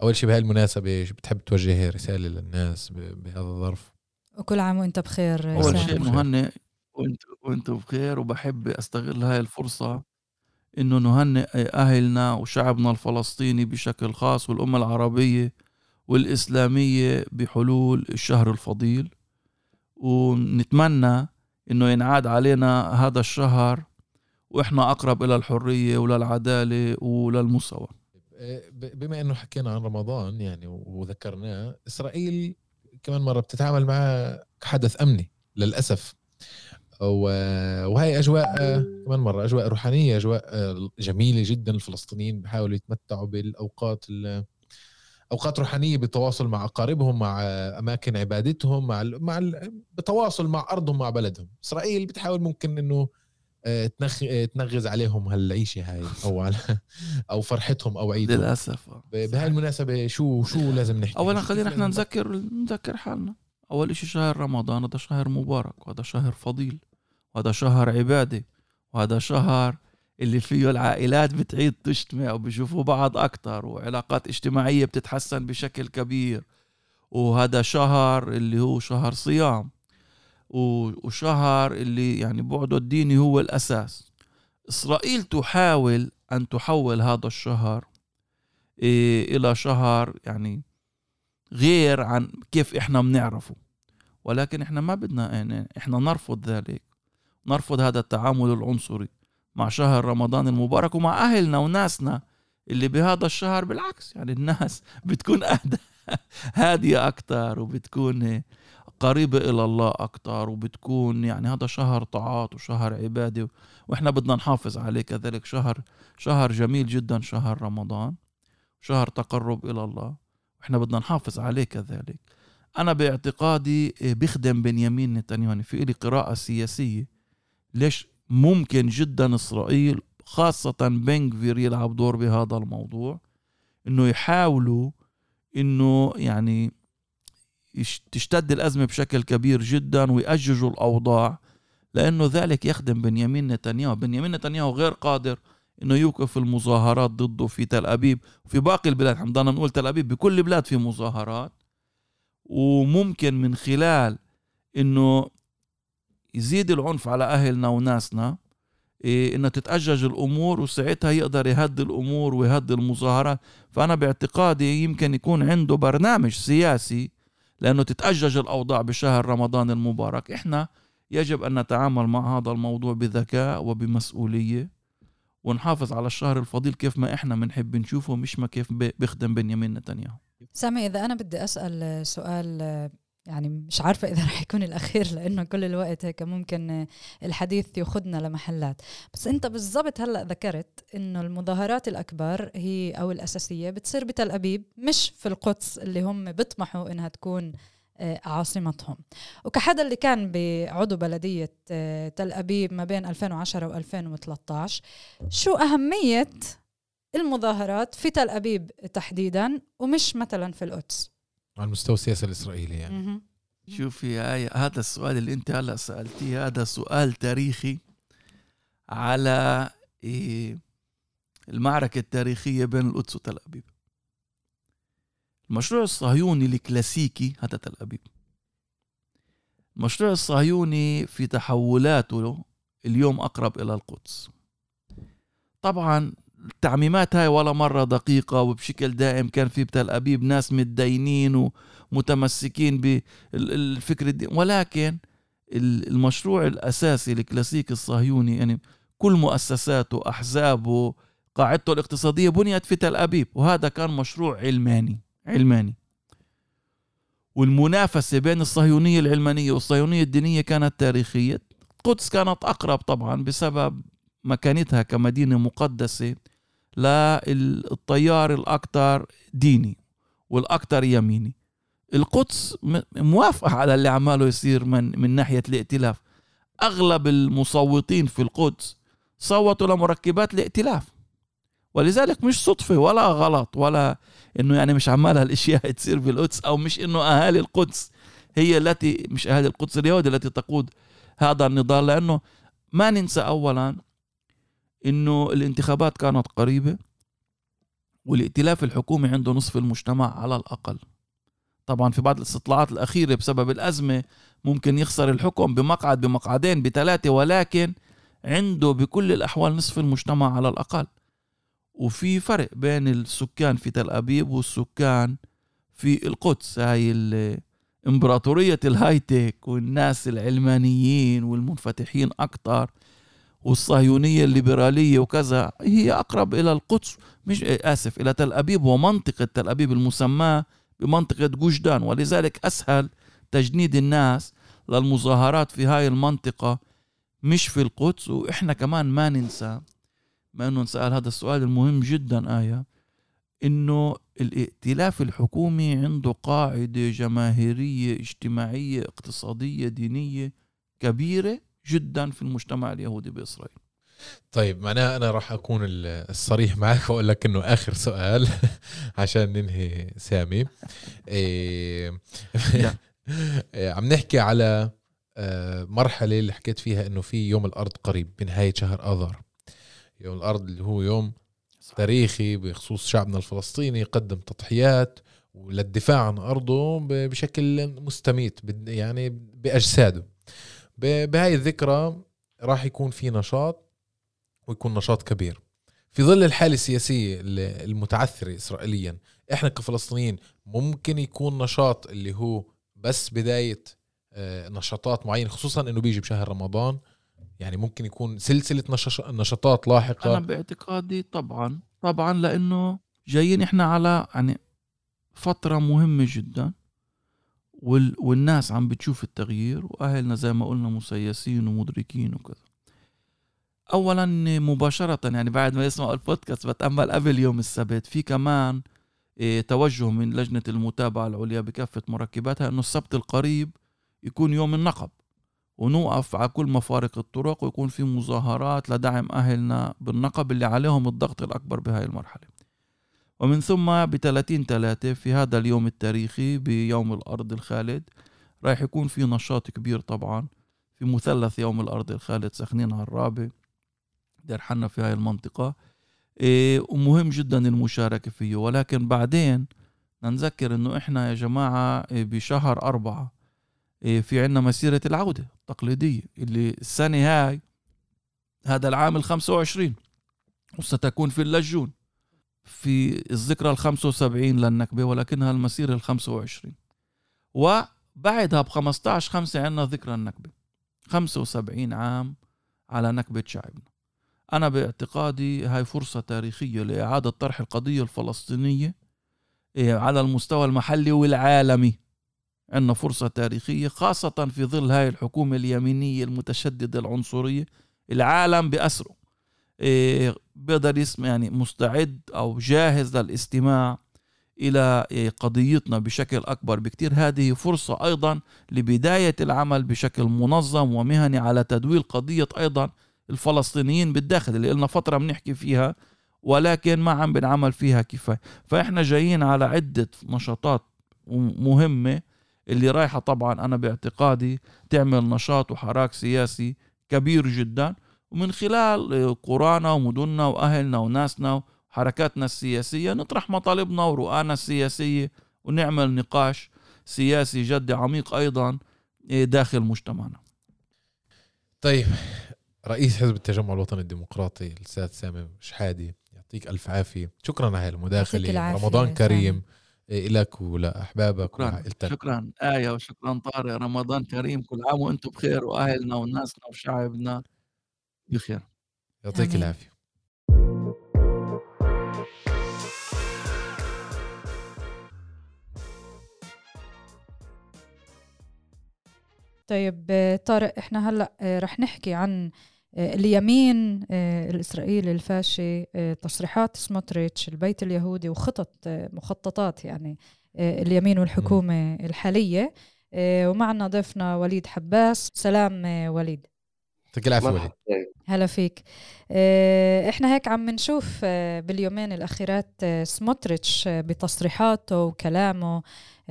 أول شيء بهالمناسبة بتحب توجه رسالة للناس بهذا الظرف؟ وكل عام وأنت بخير أول شيء مهنئ وأنت وأنت بخير وبحب أستغل هاي الفرصة إنه نهنئ أهلنا وشعبنا الفلسطيني بشكل خاص والأمة العربية والإسلامية بحلول الشهر الفضيل. ونتمنى إنه ينعاد علينا هذا الشهر وإحنا أقرب إلى الحرية وللعدالة وللمساواة. بما إنه حكينا عن رمضان يعني وذكرناه إسرائيل كمان مرة بتتعامل معه كحدث أمني للأسف. وهي أجواء كمان مرة أجواء روحانية أجواء جميلة جدا. الفلسطينيين بيحاولوا يتمتعوا بالأوقات أوقات روحانية بالتواصل مع أقاربهم مع أماكن عبادتهم مع مع بتواصل مع أرضهم مع بلدهم. إسرائيل بتحاول ممكن إنه آه، تنخ... آه، تنغز عليهم هالعيشة هاي أو على أو فرحتهم أو عيدهم. للأسف. بهاي المناسبه شو شو لازم نحكي؟ اولا خلينا إحنا نذكر نذكر حالنا. أول شيء شهر رمضان هذا شهر مبارك وهذا شهر فضيل وهذا شهر عبادة وهذا شهر اللي فيه العائلات بتعيد تجتمع وبيشوفوا بعض أكتر وعلاقات اجتماعية بتتحسن بشكل كبير. وهذا شهر اللي هو شهر صيام وشهر اللي يعني بعده الديني هو الأساس. إسرائيل تحاول أن تحول هذا الشهر إيه، إلى شهر يعني غير عن كيف إحنا بنعرفه. ولكن إحنا ما بدنا إحنا نرفض ذلك. نرفض هذا التعامل العنصري. مع شهر رمضان المبارك ومع أهلنا وناسنا اللي بهذا الشهر بالعكس يعني الناس بتكون أهدى هادية أكتر وبتكون قريبة إلى الله أكتر وبتكون يعني هذا شهر طاعات وشهر عبادة وإحنا بدنا نحافظ عليه كذلك. شهر شهر جميل جدا شهر رمضان شهر تقرب إلى الله وإحنا بدنا نحافظ عليه كذلك. أنا باعتقادي بخدم بنيامين نتنياهو في لي قراءة سياسية. ليش؟ ممكن جدا إسرائيل خاصة بنغفير يلعب دور بهذا الموضوع إنه يحاولوا إنه يعني تشتد الأزمة بشكل كبير جدا ويأججوا الأوضاع لأنه ذلك يخدم بنيامين نتنياهو. بنيامين نتنياهو غير قادر إنه يوقف المظاهرات ضده في تل أبيب وفي باقي البلاد. إحنا بدنا نقول تل أبيب بكل البلاد في مظاهرات. وممكن من خلال إنه يزيد العنف على أهلنا وناسنا إيه إنه تتأجج الأمور وساعتها يقدر يهدي الأمور ويهدي المظاهرات. فأنا باعتقادي يمكن يكون عنده برنامج سياسي لأنه تتأجج الأوضاع بشهر رمضان المبارك. إحنا يجب أن نتعامل مع هذا الموضوع بذكاء وبمسؤولية ونحافظ على الشهر الفضيل كيف ما إحنا بنحب نشوفه مش ما كيف بيخدم بنيامين نتنياهو. سامي إذا أنا بدي أسأل سؤال يعني مش عارفة إذا رح يكون الأخير لأنه كل الوقت هيك ممكن الحديث ياخذنا لمحلات. بس أنت بالضبط هلأ ذكرت إنه المظاهرات الأكبر هي أو الأساسية بتصير بتل أبيب مش في القدس اللي هم بيطمحوا إنها تكون آه، عاصمتهم. وكحدا اللي كان بعضو بلدية آه، تل أبيب ما بين 2010 و 2013 شو أهمية المظاهرات في تل أبيب تحديدا ومش مثلا في القدس؟ على مستوى السياسة الاسرائيليه يعني. شوفي آية هذا السؤال اللي أنت هلأ سألتيه هذا سؤال تاريخي على إيه المعركة التاريخية بين القدس وتل أبيب. المشروع الصهيوني الكلاسيكي هذا تل أبيب. المشروع الصهيوني في تحولاته اليوم أقرب إلى القدس. طبعا التعميمات هاي ولا مرة دقيقة وبشكل دائم كان في بتل أبيب ناس متدينين ومتمسكين بالفكر الدين ولكن المشروع الأساسي الكلاسيكي الصهيوني يعني كل مؤسساته أحزابه قاعدته الاقتصادية بنيت في تل أبيب وهذا كان مشروع علماني علماني. والمنافسة بين الصهيونية العلمانية والصهيونية الدينية كانت تاريخية. القدس كانت أقرب طبعا بسبب مكانتها كمدينة مقدسة. للتيار الأكثر ديني والأكثر يميني. القدس موافقة على اللي عماله يصير من, من ناحية الائتلاف. أغلب المصوتين في القدس صوتوا لمركبات الائتلاف. ولذلك مش صدفة ولا غلط ولا إنه يعني مش عمال هالأشياء تصير بالقدس أو مش إنه أهالي القدس هي التي مش أهالي القدس اليهود التي تقود هذا النضال. لأنه ما ننسى اولا إنه الانتخابات كانت قريبة والائتلاف الحكومي عنده نصف المجتمع على الأقل. طبعا في بعض الاستطلاعات الأخيرة بسبب الأزمة ممكن يخسر الحكم بمقعد بمقعدين بثلاثة ولكن عنده بكل الأحوال نصف المجتمع على الأقل. وفي فرق بين السكان في تل أبيب والسكان في القدس. هاي إمبراطورية الهايتك والناس العلمانيين والمنفتحين أكتر. والصهيونية الليبرالية وكذا هي أقرب إلى القدس مش آسف إلى تل أبيب ومنطقة تل أبيب المسماة بمنطقة جوجدان. ولذلك أسهل تجنيد الناس للمظاهرات في هاي المنطقة مش في القدس. وإحنا كمان ما ننسى ما انه نسال هذا السؤال المهم جدا آية إنه الائتلاف الحكومي عنده قاعدة جماهيرية اجتماعية اقتصادية دينية كبيرة. جدا في المجتمع اليهودي بإسرائيل. طيب معناها أنا راح أكون الصريح معك وأقول لك إنه آخر سؤال عشان ننهي سامي. إيه عم نحكي على آه، مرحلة اللي حكيت فيها إنه في يوم الأرض قريب بنهاية شهر اذار يوم الأرض اللي هو يوم صح. تاريخي بخصوص شعبنا الفلسطيني قدم تضحيات للدفاع عن أرضه بشكل مستميت يعني بأجساده. بهاي الذكرى راح يكون في نشاط ويكون نشاط كبير. في ظل الحالة السياسية المتعثرة إسرائيليا إحنا كفلسطينيين ممكن يكون نشاط اللي هو بس بداية آه، نشاطات معينة خصوصا إنه بيجي بشهر رمضان. يعني ممكن يكون سلسلة نشاطات لاحقة. أنا باعتقادي طبعا طبعا لأنه جايين إحنا على يعني فترة مهمة جدا. وال... والناس عم بتشوف التغيير وأهلنا زي ما قلنا مسيسين ومدركين وكذا. اولا مباشرة يعني بعد ما يسمعوا البودكاست بتأمل قبل يوم السبت. في كمان إيه توجه من لجنة المتابعة العليا بكافة مركباتها إنه السبت القريب يكون يوم النقب ونوقف على كل مفارق الطرق ويكون في مظاهرات لدعم أهلنا بالنقب اللي عليهم الضغط الأكبر بهاي المرحلة. ومن ثم ب 30 3 في هذا اليوم التاريخي بيوم الأرض الخالد. راح يكون في نشاط كبير طبعا. في مثلث يوم الأرض الخالد سخنين عرابة دير حنا في هاي المنطقة. إيه ومهم جدا المشاركة فيه. ولكن بعدين نذكر إنه إحنا يا جماعة إيه، بشهر أربعة إيه، في عنا مسيرة العودة التقليدية اللي السنة هاي هذا العام ال 25 وستكون في اللجون. في الذكرى ال 75 للنكبة ولكنها المسيرة ال 25 وبعدها ب 15 5 عندنا ذكرى النكبة. 75 عام على نكبة شعبنا. أنا باعتقادي هاي فرصة تاريخية لإعادة طرح القضية الفلسطينية إيه، على المستوى المحلي والعالمي. عندنا فرصة تاريخية خاصة في ظل هاي الحكومة اليمينية المتشددة العنصرية. العالم بأسره. بيقدر يسمع يعني مستعد أو جاهز للاستماع إلى إيه قضيتنا بشكل أكبر بكتير. هذه فرصة أيضا لبداية العمل بشكل منظم ومهني على تدويل قضية أيضا الفلسطينيين بالداخل اللي لنا فترة بنحكي فيها ولكن ما عم بنعمل فيها كفاية. فإحنا جايين على عدة نشاطات مهمة اللي رايحة طبعا أنا باعتقادي تعمل نشاط وحراك سياسي كبير جدا. ومن خلال قرانا ومدننا وأهلنا وناسنا وحركاتنا السياسية نطرح مطالبنا ورؤانا السياسية ونعمل نقاش سياسي جدي عميق أيضا داخل مجتمعنا. طيب رئيس حزب التجمع الوطني الديمقراطي الاستاذ سامي شحادي يعطيك ألف عافية. شكرا على المداخله رمضان كريم إيه، لك ولأحبابك وعائلتك شكرا. آية وشكرا طارق. رمضان كريم كل عام وأنتم بخير وأهلنا وناسنا وشعبنا. بخير. يعطيك العافية. طيب طارق إحنا هلأ آه، رح نحكي عن آه، اليمين آه، الإسرائيلي الفاشي تصريحات سموتريتش البيت اليهودي وخطط مخططات يعني اليمين والحكومة الحالية. ومعنا ضيفنا وليد حباس. سلام وليد. يعطيك العافية وليد هلا فيك. إحنا هيك عم نشوف باليومين الأخيرات سموتريتش بتصريحاته وكلامه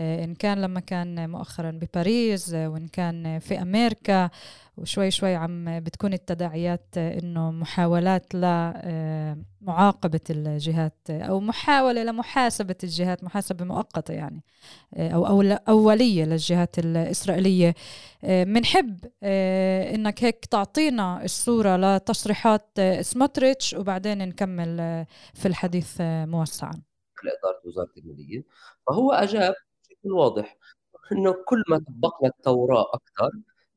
آه، إن كان لما كان مؤخرا بباريس آه، وإن كان في أمريكا وشوي شوي عم بتكون التداعيات آه، إنه محاولات لمعاقبة الجهات أو محاولة لمحاسبة الجهات محاسبة مؤقتة يعني أو أولية للجهات الإسرائيلية. بنحب إنك هيك تعطينا الصورة لتصريحات سموتريتش وبعدين نكمل في الحديث موسعا. لإدارة وزارة المالية. فهو أجاب الواضح إنه كل ما طبقنا التوراة أكثر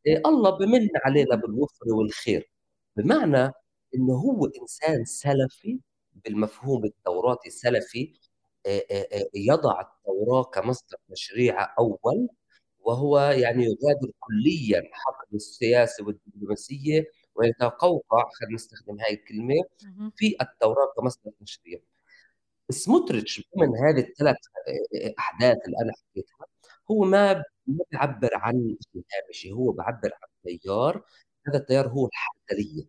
إيه الله بمن علينا بالوفر والخير. بمعنى إنه هو إنسان سلفي بالمفهوم التوراتي سلفي إيه، إيه، يضع التوراة كمصدر تشريع أول وهو يعني يغادر كليا حقل السياسة والدبلوماسية ويتقوقع خلينا نستخدم هاي الكلمة في التوراة كمصدر تشريع. سموتريتش ضمن هذه الثلاث أحداث اللي أنا حكيتها هو ما ما بيعبر عن شيء هامشي هو بيعبر عن تيار هذا التيار هو الحركليه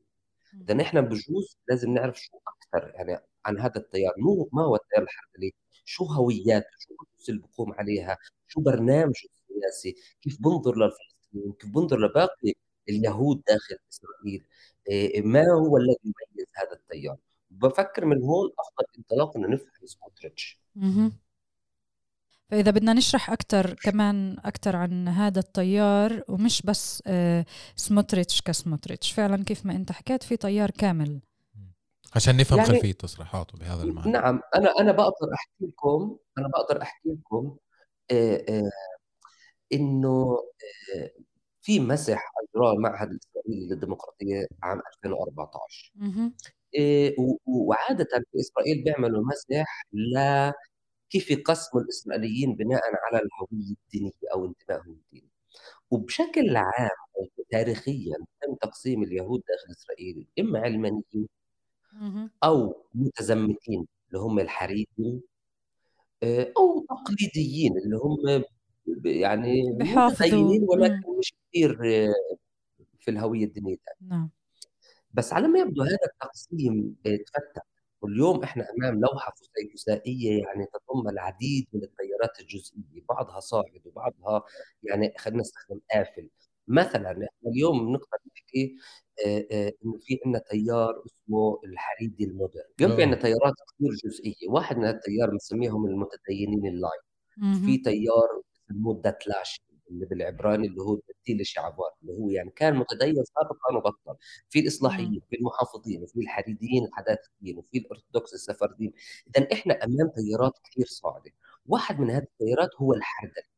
إذا نحن بجوز لازم نعرف شو أكثر يعني عن هذا التيار. مو ما هو التيار الحركلي شو هوياته شو اللي بقوم عليها؟ شو برنامجه السياسي كيف بنظر للفلسطينيين؟ كيف بنظر لباقي اليهود داخل إسرائيل ما هو الذي يميز هذا التيار؟ بفكر من هون افضل انطلاق إنه نفهم سموتريتش فإذا بدنا نشرح أكثر كمان أكثر عن هذا التيار ومش بس آه، سموتريتش كسموتريتش. فعلا كيف ما أنت حكيت في تيار كامل. عشان نفهم يعني خلفية تصريحاته بهذا المعنى. نعم أنا أنا بقدر أحكي لكم أنا بقدر أحكي لكم آه، آه، إنه في مسح أجراه المعهد الإسرائيلي للديمقراطية عام 2014 إيه، وعادة في إسرائيل بيعملوا مسح لكيف يقسموا الإسرائيليين بناء على الهوية الدينية أو انتمائهم الديني. وبشكل عام تاريخيا تم تقسيم اليهود داخل إسرائيل إما علمانيين أو متزمتين اللي هم الحريدين آه، أو تقليديين اللي هم يعني متدينين ولكن مش كثير آه، في الهوية الدينية نعم. بس على ما يبدو هذا التقسيم تفتت واليوم إحنا أمام لوحة فسيفسائيه يعني تضم العديد من التيارات الجزئية بعضها صاعد وبعضها يعني خلينا نستخدم قافل مثلا إحنا اليوم نقدر نحكي إنه في عندنا تيار اسمه الحريدي ال modern. اليوم في عندنا تيارات كثير جزئية. واحد من هالتيار بنسميهم المتدينين ال light في تيار بسموه ال דתל״ש اللي بالعبراني اللي هو דתי לשעבר اللي هو يعني كان متدين سابقا وبطل. في الإصلاحيين في المحافظين وفي الحريديين الحداثيين وفي الأرثوذكس السفرديين اذا إحنا أمام تيارات كثير صاعدة. واحد من هذه التيارات هو الحردلية.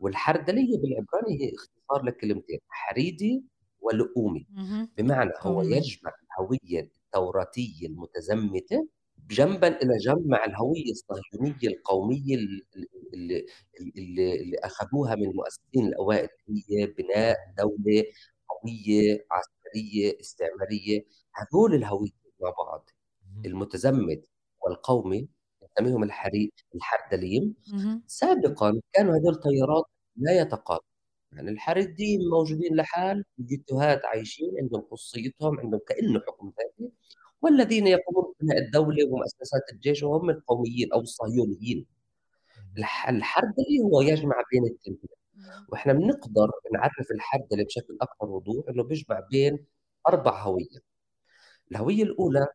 والحردلية بالعبراني هي اختصار لكلمتين حريدي ولؤومي. بمعنى هو يجمع الهوية التوراتية المتزمتة جنبا إلى جنب مع الهوية الصهيونية القومية اللي, اللي, اللي اخذوها من المؤسسين الأوائل هي بناء دولة قوية عسكرية استعمارية. هذول الهويتين مع بعض المتزمت والقومي نسميهم الحري الحردليم سابقا كانوا هذول تيارات لا يتقاطعوا يعني الحرديين موجودين لحال الجتهات عايشين عندهم خصيتهم عندهم كأنه حكم ذاتي. والذين يقومون ببناء الدولة ومؤسسات الجيش وهم القوميين أو الصهيونيين. الحردلي هو يجمع بين التنتين وإحنا بنقدر نعرف الحردلي بشكل أكثر وضوح إنه بيجمع بين أربع هوية. الهوية الأولى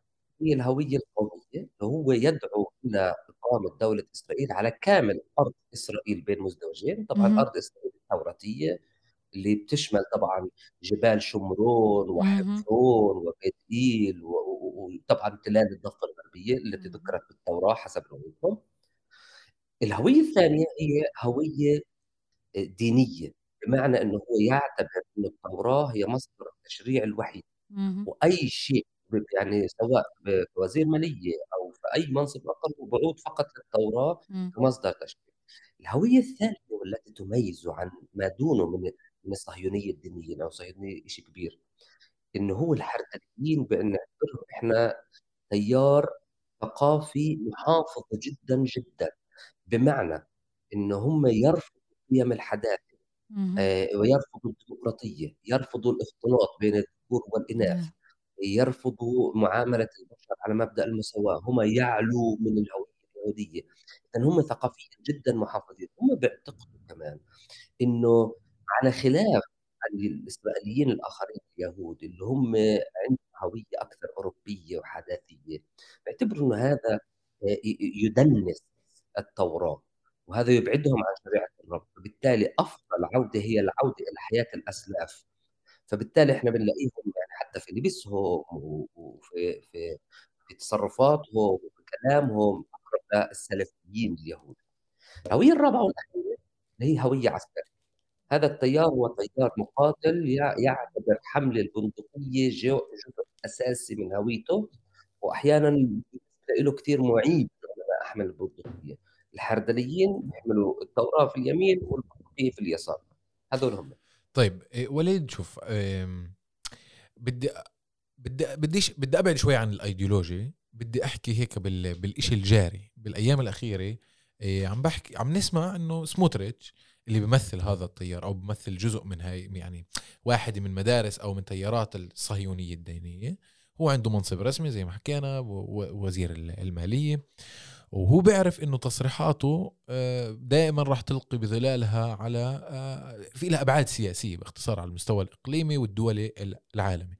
هي الهوية القومية اللي هو يدعو إلى إقامة دولة إسرائيل على كامل أرض إسرائيل بين مزدوجين. طبعا أرض إسرائيل التوراتية اللي بتشمل طبعا جبال شمرون وحفرون وبيت إيل وطبعا تلال الضفة الغربية التي ذكرت بالتوراة حسب روايتهم الهوية الثانية هي هوية دينية بمعنى إنه هو يعتبر إن التوراة هي مصدر التشريع الوحيد. وأي شيء يعني سواء بوزير مالية أو في أي منصب اخر هو بعود فقط للتوراة كمصدر تشريع. الهوية الثالثه والتي تميزه عن ما دونه من من الصهيونية الدينية أو الصهيونيه شيء كبير إنه هو الحركيين بأن إحنا تيار ثقافي محافظ جدا جدا. بمعنى انه هم يرفضوا قيم الحداثة آه ويرفضوا الديمقراطية يرفضوا الاختلاط بين الذكور والإناث يرفضوا معاملة البشر على مبدأ المساواة هم يعلوا من الهوية اليهودية. اذا هم ثقافيا جدا محافظين. هم بيعتقدوا كمان إنه على خلاف الإسرائيليين الآخرين اليهود اللي هم عندهم هوية أكثر أوروبية وحداثية بيعتبروا إنه هذا آه، يدنس التوراة وهذا يبعدهم عن شريعة الرب فبالتالي أفضل عودة هي العودة إلى حياة الأسلاف فبالتالي إحنا بنلاقيهم يعني حتى في لبسهم وفي في في تصرفاتهم وفي كلامهم أقرب للسلفيين اليهود. الهويه الرابعة والأخيرة هي هوية عسكرية. هذا التيار هو تيار مقاتل يعتبر حمل البندقية جزء أساسي من هويته واحيانا له كثير معيب أنا أحمل البندقية. الحردليين بيحملوا التوراه في اليمين والبندقيه في اليسار. هذول هم. طيب إيه، وليد شوف بدي بدي بديش بدي أبعد شوي عن الأيديولوجي بدي أحكي هيك بال بالشيء الجاري بالأيام الأخيرة إيه، عم بحكي عم نسمع إنه سموتريتش اللي بيمثل هذا التيار أو بيمثل جزء من هاي يعني واحد من مدارس أو من تيارات الصهيونية الدينية هو عنده منصب رسمي زي ما حكينا وزير المالية وهو بيعرف إنه تصريحاته آه، دائما راح تلقي بظلالها على آه، في لها أبعاد سياسية باختصار على المستوى الإقليمي والدولي العالمي.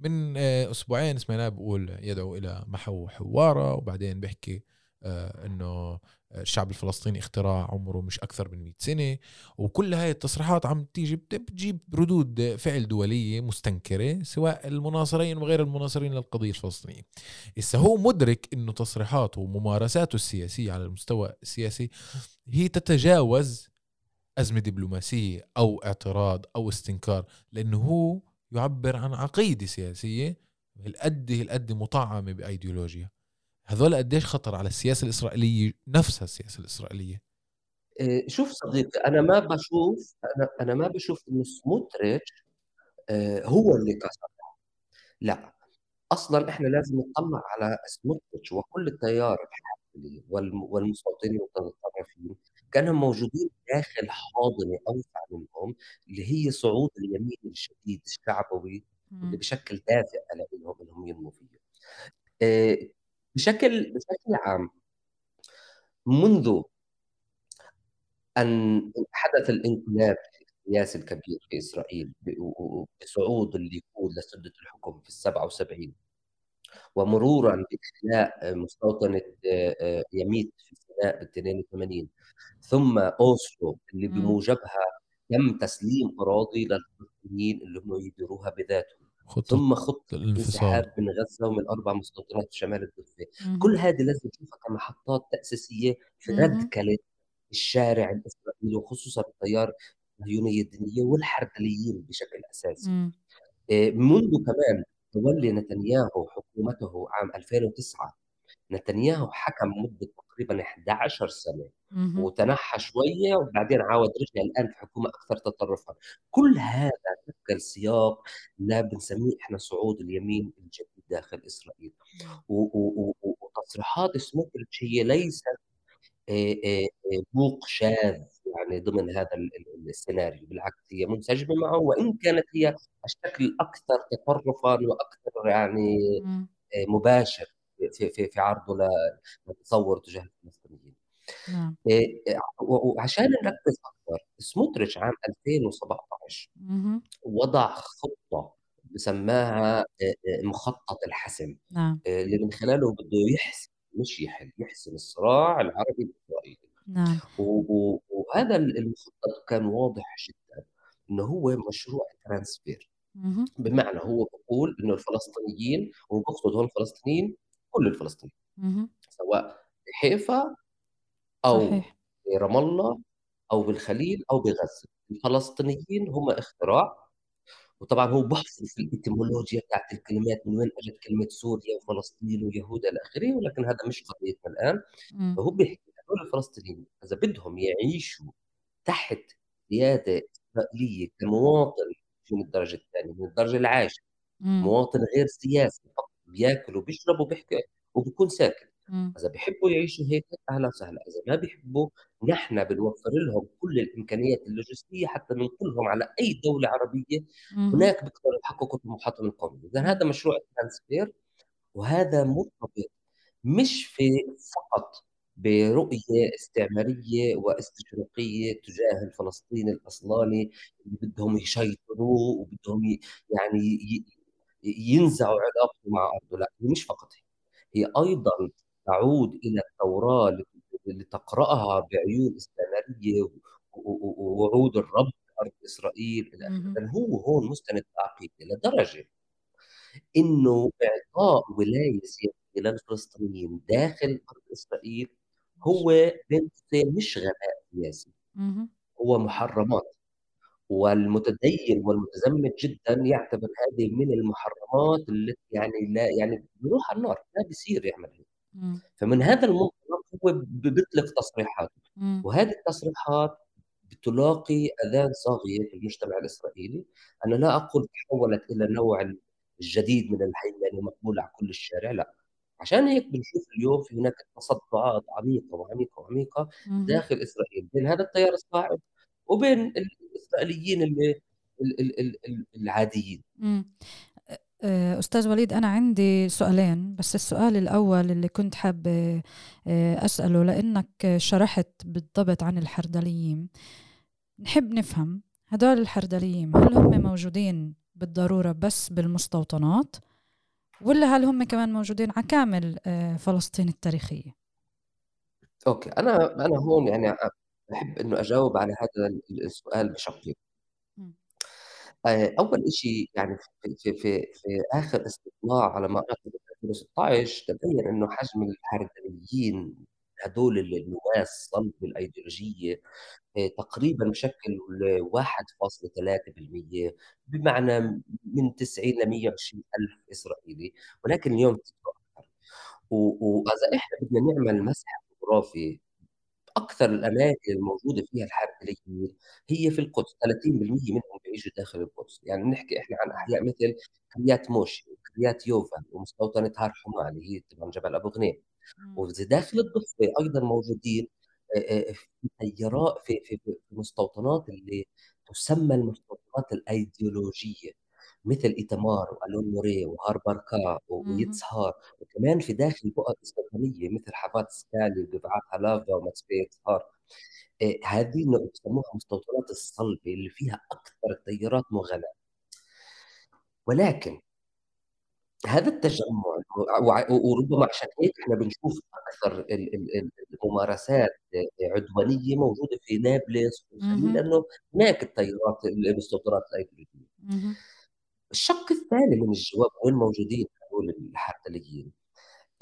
من آه، أسبوعين سمعناه بقول يدعو إلى محو حوارة وبعدين بيحكي إنه الشعب الفلسطيني اختراع عمره مش أكثر من 100 سنة. وكل هاي التصريحات عم تيجي بتجيب ردود فعل دولية مستنكرة سواء المناصرين وغير المناصرين للقضية الفلسطينية. هسه هو مدرك إنه تصريحاته وممارساته السياسية على المستوى السياسي هي تتجاوز أزمة دبلوماسية أو اعتراض أو استنكار لأنه هو يعبر عن عقيدة سياسية هالقد هالقد مطعمة بأيديولوجيا. هذول قديش خطر على السياسة الإسرائيلية نفسها السياسة الإسرائيلية؟ آه، شوف صديقي أنا ما بشوف أنا أنا ما بشوف إنه سموتريتش آه، هو اللي كسرها لا أصلا إحنا لازم نطلع على سموتريتش وكل التيار الحافلي والمستوطنين والمتطرفين كانوا موجودين داخل حاضنة أوسع منهم اللي هي صعود اليمين الشديد الشعبوي اللي بشكل دافع لهم إنهم ينموا فيه. آه، بشكل بشكل عام منذ أن حدث الانقلاب السياسي الكبير في إسرائيل بصعود الليكود لسدة الحكم في السبعة وسبعين ومرورا بإخلاء مستوطنة آه، آه، يميت في سيناء بال 82 ثم أوسلو اللي بموجبها تم تسليم أراضي للفلسطينيين اللي هم يديروها بذاتهم. خطة ثم خطة الانسحاب من غزة ومن أربع مستوطنات في شمال الضفة. كل هذه لازم نشوفها كمحطات تأسيسية في رد كلمة الشارع الإسرائيلي وخصوصا التيار الصهيونية الدينية والحربليين بشكل أساسي. آه، منذ كمان تولي نتنياهو حكومته عام 2009 نتنياهو حكم مدة تقريبا 11 سنة وتنحى شوية وبعدين عاود رجع الآن في حكومة أكثر تطرفا. كل هذا شكل سياق لا بنسميه إحنا صعود اليمين الجديد داخل إسرائيل. وتصريحات سموتريتش هي ليست بوق شاذ يعني ضمن هذا السيناريو بالعكس هي منسجمة معه وإن كانت هي الشكل أكثر تطرفا وأكثر يعني مباشر. في في في عرضه لتصور تجاه الفلسطينيين نعم. وعشان نركز أكثر سموتريتش عام 2017 وضع خطة بسماها مخطط الحسم. نعم. اللي من خلاله بده يحسم مش يحل يحسم الصراع العربي الإسرائيلي. نعم. وهذا المخطط كان واضح جدا إنه هو مشروع ترانسفير. بمعنى هو بقول إنه الفلسطينيين وبقصد هون الفلسطينيين كل الفلسطينيين سواء بحيفا أو صحيح. برام الله أو بالخليل أو بغزة. الفلسطينيين هم اختراع وطبعا هو بحث في الاتيمولوجيا بتاعت الكلمات من وين أجت كلمة سوريا وفلسطين ويهودا إلى آخره ولكن هذا مش قضيتنا الآن. فهو بيحكي هدول الفلسطينيين إذا بدهم يعيشوا تحت قيادة إسرائيلية كمواطن من الدرجة الثانية؟ من الدرجة العاشرة. مواطن غير سياسي فقط. بياكل وبيشرب وبيحكي وبيكون ساكن. إذا بيحبوا يعيشوا هيك أهلا وسهلا. إذا ما بيحبوا نحن بنوفر لهم كل الإمكانيات اللوجستية حتى ننقلهم على أي دولة عربية. هناك بيقدروا يحققوا طموحاتهم القوميه إذا هذا مشروع الترانسفير وهذا مرتبط مش في فقط برؤية استعمارية واستشراقية تجاه الفلسطيني الأصلاني اللي بدهم يشيطروه وبدهم يعني ينزعوا علاقته مع أرضه لا هي مش فقط هي هي أيضا تعود إلى التوراة اللي تقرأها بعيون استعمارية ووعود الرب أرض إسرائيل إلى آخره. هو هون مستند عقيدة لدرجة إنه إعطاء ولاية سياسية للفلسطينيين داخل أرض إسرائيل هو بين مش غباء سياسي. هو محرمات. والمتدين والمتزمت جدا يعتبر هذه من المحرمات التي يعني لا يعني بيروح على النار ما بيصير يعمل هيك. فمن هذا المنطلق هو بيطلق تصريحات وهذه التصريحات بتلاقي أذان صاغية في المجتمع الإسرائيلي. أنا لا أقول تحولت إلى نوع الجديد من الهيمنه مقبول على كل الشارع لا. عشان هيك بنشوف اليوم في هناك تصدعات عميقة وعميقة وعميقة داخل إسرائيل بين هذا التيار الصاعد وبين الاسرائيليين اللي العاديين. أستاذ وليد أنا عندي سؤالين بس السؤال الأول اللي كنت حابة أسأله لأنك شرحت بالضبط عن الحردليين. نحب نفهم هدول الحردليين هل هم موجودين بالضرورة بس بالمستوطنات ولا هل هم كمان موجودين على كامل فلسطين التاريخية؟ أوكي أنا أنا هون يعني بحب إنه أجاوب على هذا السؤال بشقين أول شيء يعني في في في, في آخر استطلاع على ما اعتقد 2016 تبين إنه حجم الحركيين هدول النواة الصلب الأيديولوجية تقريبا بشكل 1.3% بمعنى من 90 ل 120 ألف إسرائيلي. ولكن اليوم أكثر واذا إحنا بدنا نعمل مسح جغرافي أكثر الأماكن الموجودة فيها الحركيين هي في القدس. 30% منهم بيعيشوا داخل القدس. يعني بنحكي إحنا عن أحياء مثل كريات موشي وكريات يوفيل ومستوطنه هار حوماه اللي هي طبعا جبل أبو غنيم. وفي داخل الضفه أيضا موجودين في تيارات في في في مستوطنات اللي تسمى المستوطنات الأيديولوجية. مثل ايتمار وإيلون موريه وهار بركا ويتسهار. وكمان في داخل بؤر استيطانيه مثل حفات سكالي وجفعات هلافا ومتسبيه يتسهار. هذه بسموها مستوطنات الصلبه اللي فيها أكثر التيارات مغالاه ولكن هذا التجمع وربما عشان هيك إحنا بنشوف أكثر الممارسات عدوانية موجودة في نابلس لأنه هناك التيارات المستوطنات الايديولوجيه الشق الثاني من الجواب وين موجودين هذول الحرتليين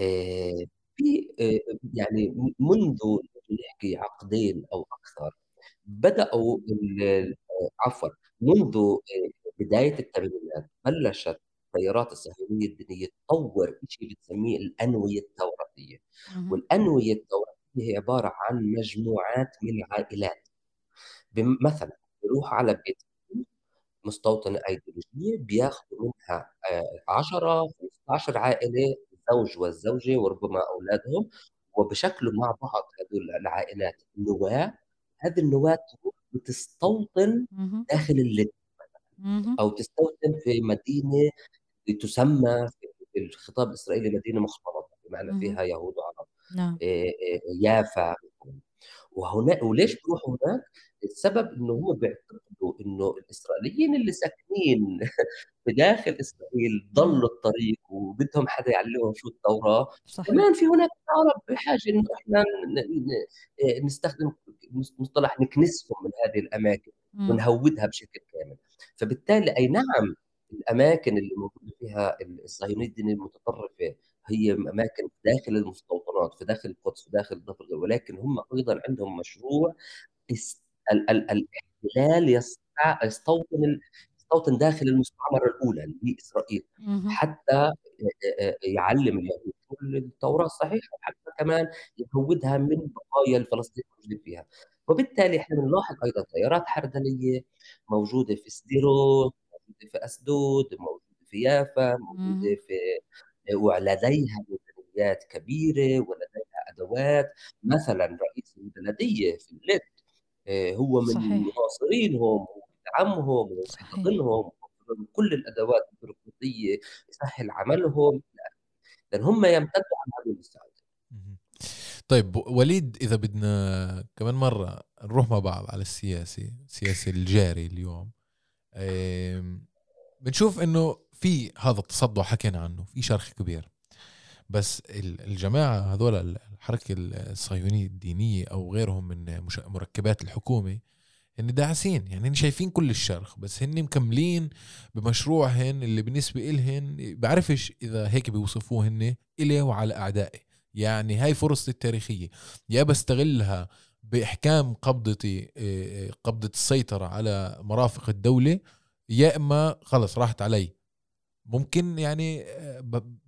آه، في آه، يعني منذ نحكي عقدين أو أكثر بدأوا عفوا منذ بداية الثمانينات بلشت التيارات الصهيونية الدينية تطور شيء بتسميه الأنوية التوراتية. والأنوية التوراتية هي عبارة عن مجموعات من العائلات. مثلا بيروح على بيت مستوطنه ايديولوجيه بياخذوا منها 10 15 عائلة الزوج والزوجة وربما أولادهم وبشكلوا مع بعض هذول العائلات نواه هذه النواة تروح بتستوطن داخل اللب أو تستوطن في مدينة تسمى في الخطاب الإسرائيلي مدينة مختلطه بمعنى فيها يهود وعرب نعم. يافا وهنا وليش بيروحوا هناك؟ السبب إنه هم بيعتقدوا إنه الإسرائيليين اللي ساكنين في داخل إسرائيل ضلوا الطريق وبدهم حدا يعلمهم شو التوراة صحيح. كمان في هناك عرب بحاجة إنه إحنا نستخدم مصطلح نكنسهم من هذه الأماكن ونهودها بشكل كامل. فبالتالي أي نعم الأماكن اللي موجودة فيها الصهيونية الدينية المتطرفة هي أماكن داخل المستوطنات في داخل القدس في داخل الضفه ولكن هم أيضا عندهم مشروع الاحتلال يستوطن يستوطن داخل المستعمرة الأولى اللي هي اسرائيل حتى يعلم اليهود كل التوراة الصحيحة وحتى كمان يهودها من بقايا الفلسطينيين الموجودين فيها. وبالتالي إحنا بنلاحظ أيضا تيارات حردليه موجودة في سديروت موجودة في أسدود موجودة في يافا موجودة في ولديها ميزانيات كبيرة ولديها أدوات. مثلا رئيس البلدية في اللد آه، هو من. مناصرينهم وبيدعمهم وبيحتضنهم كل الأدوات البيروقراطية يسهل عملهم. لأن هم يمتدوا عن هذه المساعده طيب وليد إذا بدنا كمان مرة نروح مع بعض على السياسي السياسي الجاري اليوم. بنشوف إنه في هذا التصدع حكينا عنه في شرخ كبير. بس الجماعة هذول الحركة الصهيونية الدينية أو غيرهم من مركبات الحكومة هن داعسين يعني هن شايفين كل الشرخ بس هن مكملين بمشروعهن اللي بالنسبة إلهن بعرفش إذا هيك بيوصفوهن إلي وعلى أعدائي. يعني هاي فرصتي التاريخية. يا بستغلها بإحكام قبضتي قبضة السيطرة على مرافق الدولة يا إما خلص راحت علي. ممكن يعني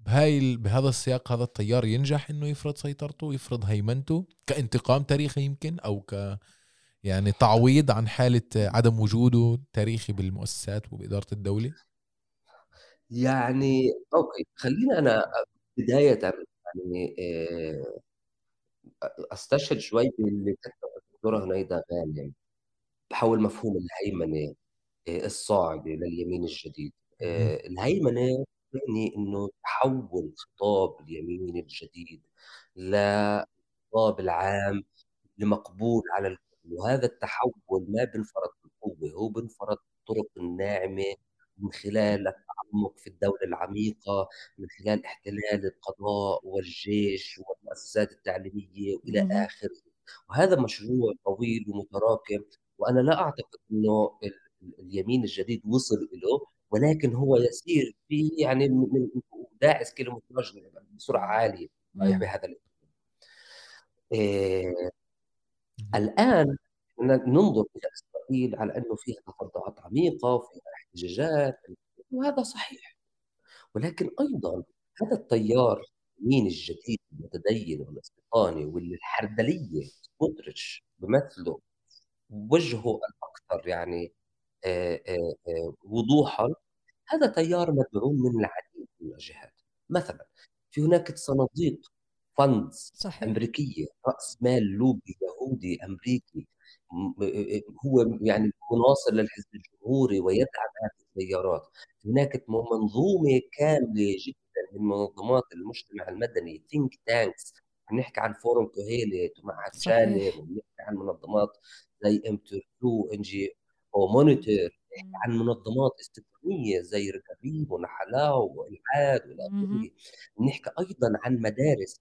بهاي بهذا السياق هذا التيار ينجح إنه يفرض سيطرته يفرض هيمنته كانتقام تاريخي يمكن أو ك يعني تعويض عن حالة عدم وجوده تاريخي بالمؤسسات وبإدارة الدولة؟ يعني أوكي خلينا أنا بداية يعني آه، أستشهد شوي باللي كتبه الدكتورة هنيدا غانم بحول مفهوم الهيمنة آه، الصاعدة لليمين الجديد. آه، الهيمنة يعني إنه تحول خطاب اليمين الجديد لخطاب العام لمقبول على الكل وهذا التحول ما بنفرض بالقوة هو بنفرض بالطرق الناعمة من خلال التعمق في الدولة العميقة من خلال احتلال القضاء والجيش والمؤسسات التعليمية وإلى آخره. وهذا مشروع طويل ومتراكم وأنا لا أعتقد أنه اليمين الجديد وصل له ولكن هو يسير في يعني من داعس كيلومتراج بسرعة عالية بهذا إيه الآن ننظر إلى إسرائيل على أنه فيها تصدعات عميقة وفيها احتجاجات. وهذا صحيح. ولكن أيضا هذا التيار اليمين الجديد المتدين والاستيطاني واللي الحردليه سموتريتش بمثله وجهه الأكثر يعني آه، آه، وضوحا هذا تيار مدعوم من العديد من الجهات. مثلا في هناك صناديق funds صحيح. أمريكية رأس مال لوبي يهودي أمريكي هو يعني مناصر للحزب الجمهوري ويدعم هذه التيارات. هناك منظومة كاملة جدا من منظمات المجتمع المدني think tanks نحكي عن فورم كوهيليت ومعهد شالم ونحكي عن منظمات زي ام 2 NGO Monitor عن منظمات استثمارية زي رغافيم ونحالا وإلعاد وإلى آخره. بنحكي أيضا عن مدارس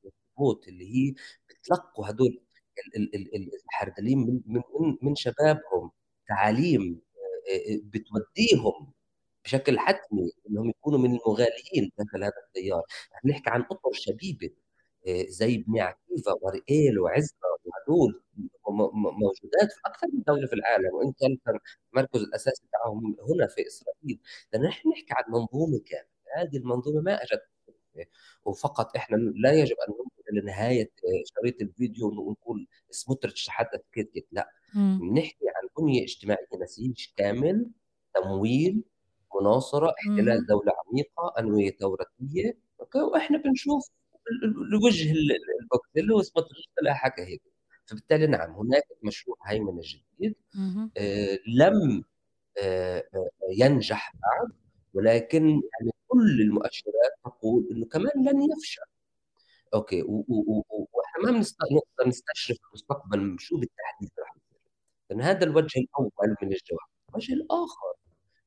اللي هي بتلقوا هدول الحردلين من من من شبابهم. تعاليم بتوديهم بشكل حتمي إنهم يكونوا من المغاليين داخل هذا التيار، نحكي عن أطر شبيبة زي بني عكيفه ورئيل وعزه وهدول موجودات في أكثر من دولة في العالم وإن كان المركز الأساسي تاعهم هنا في إسرائيل. لأن نحن نحكي عن منظومة كاملة هذه المنظومة ما اجت وفقط إحنا لا يجب أن ننظر إلى نهاية شريط الفيديو ونقول سموتريتش تحدث كيت لا. نحكي عن بنية اجتماعية نسيج كامل تمويل مناصرة احتلال دولة عميقة أنوية ثوراتيه وإحنا بنشوف الوجه البوكس اللي هو طلع حكى هيك. فبالتالي نعم هناك مشروع هيمنة جديد آه لم آه ينجح بعد ولكن يعني كل المؤشرات تقول إنه كمان لن يفشل. okay وإحنا ما نقدر نستشرف المستقبل شو بالتحديد رح يصير، هذا الوجه الأول من الجواب، الوجه الآخر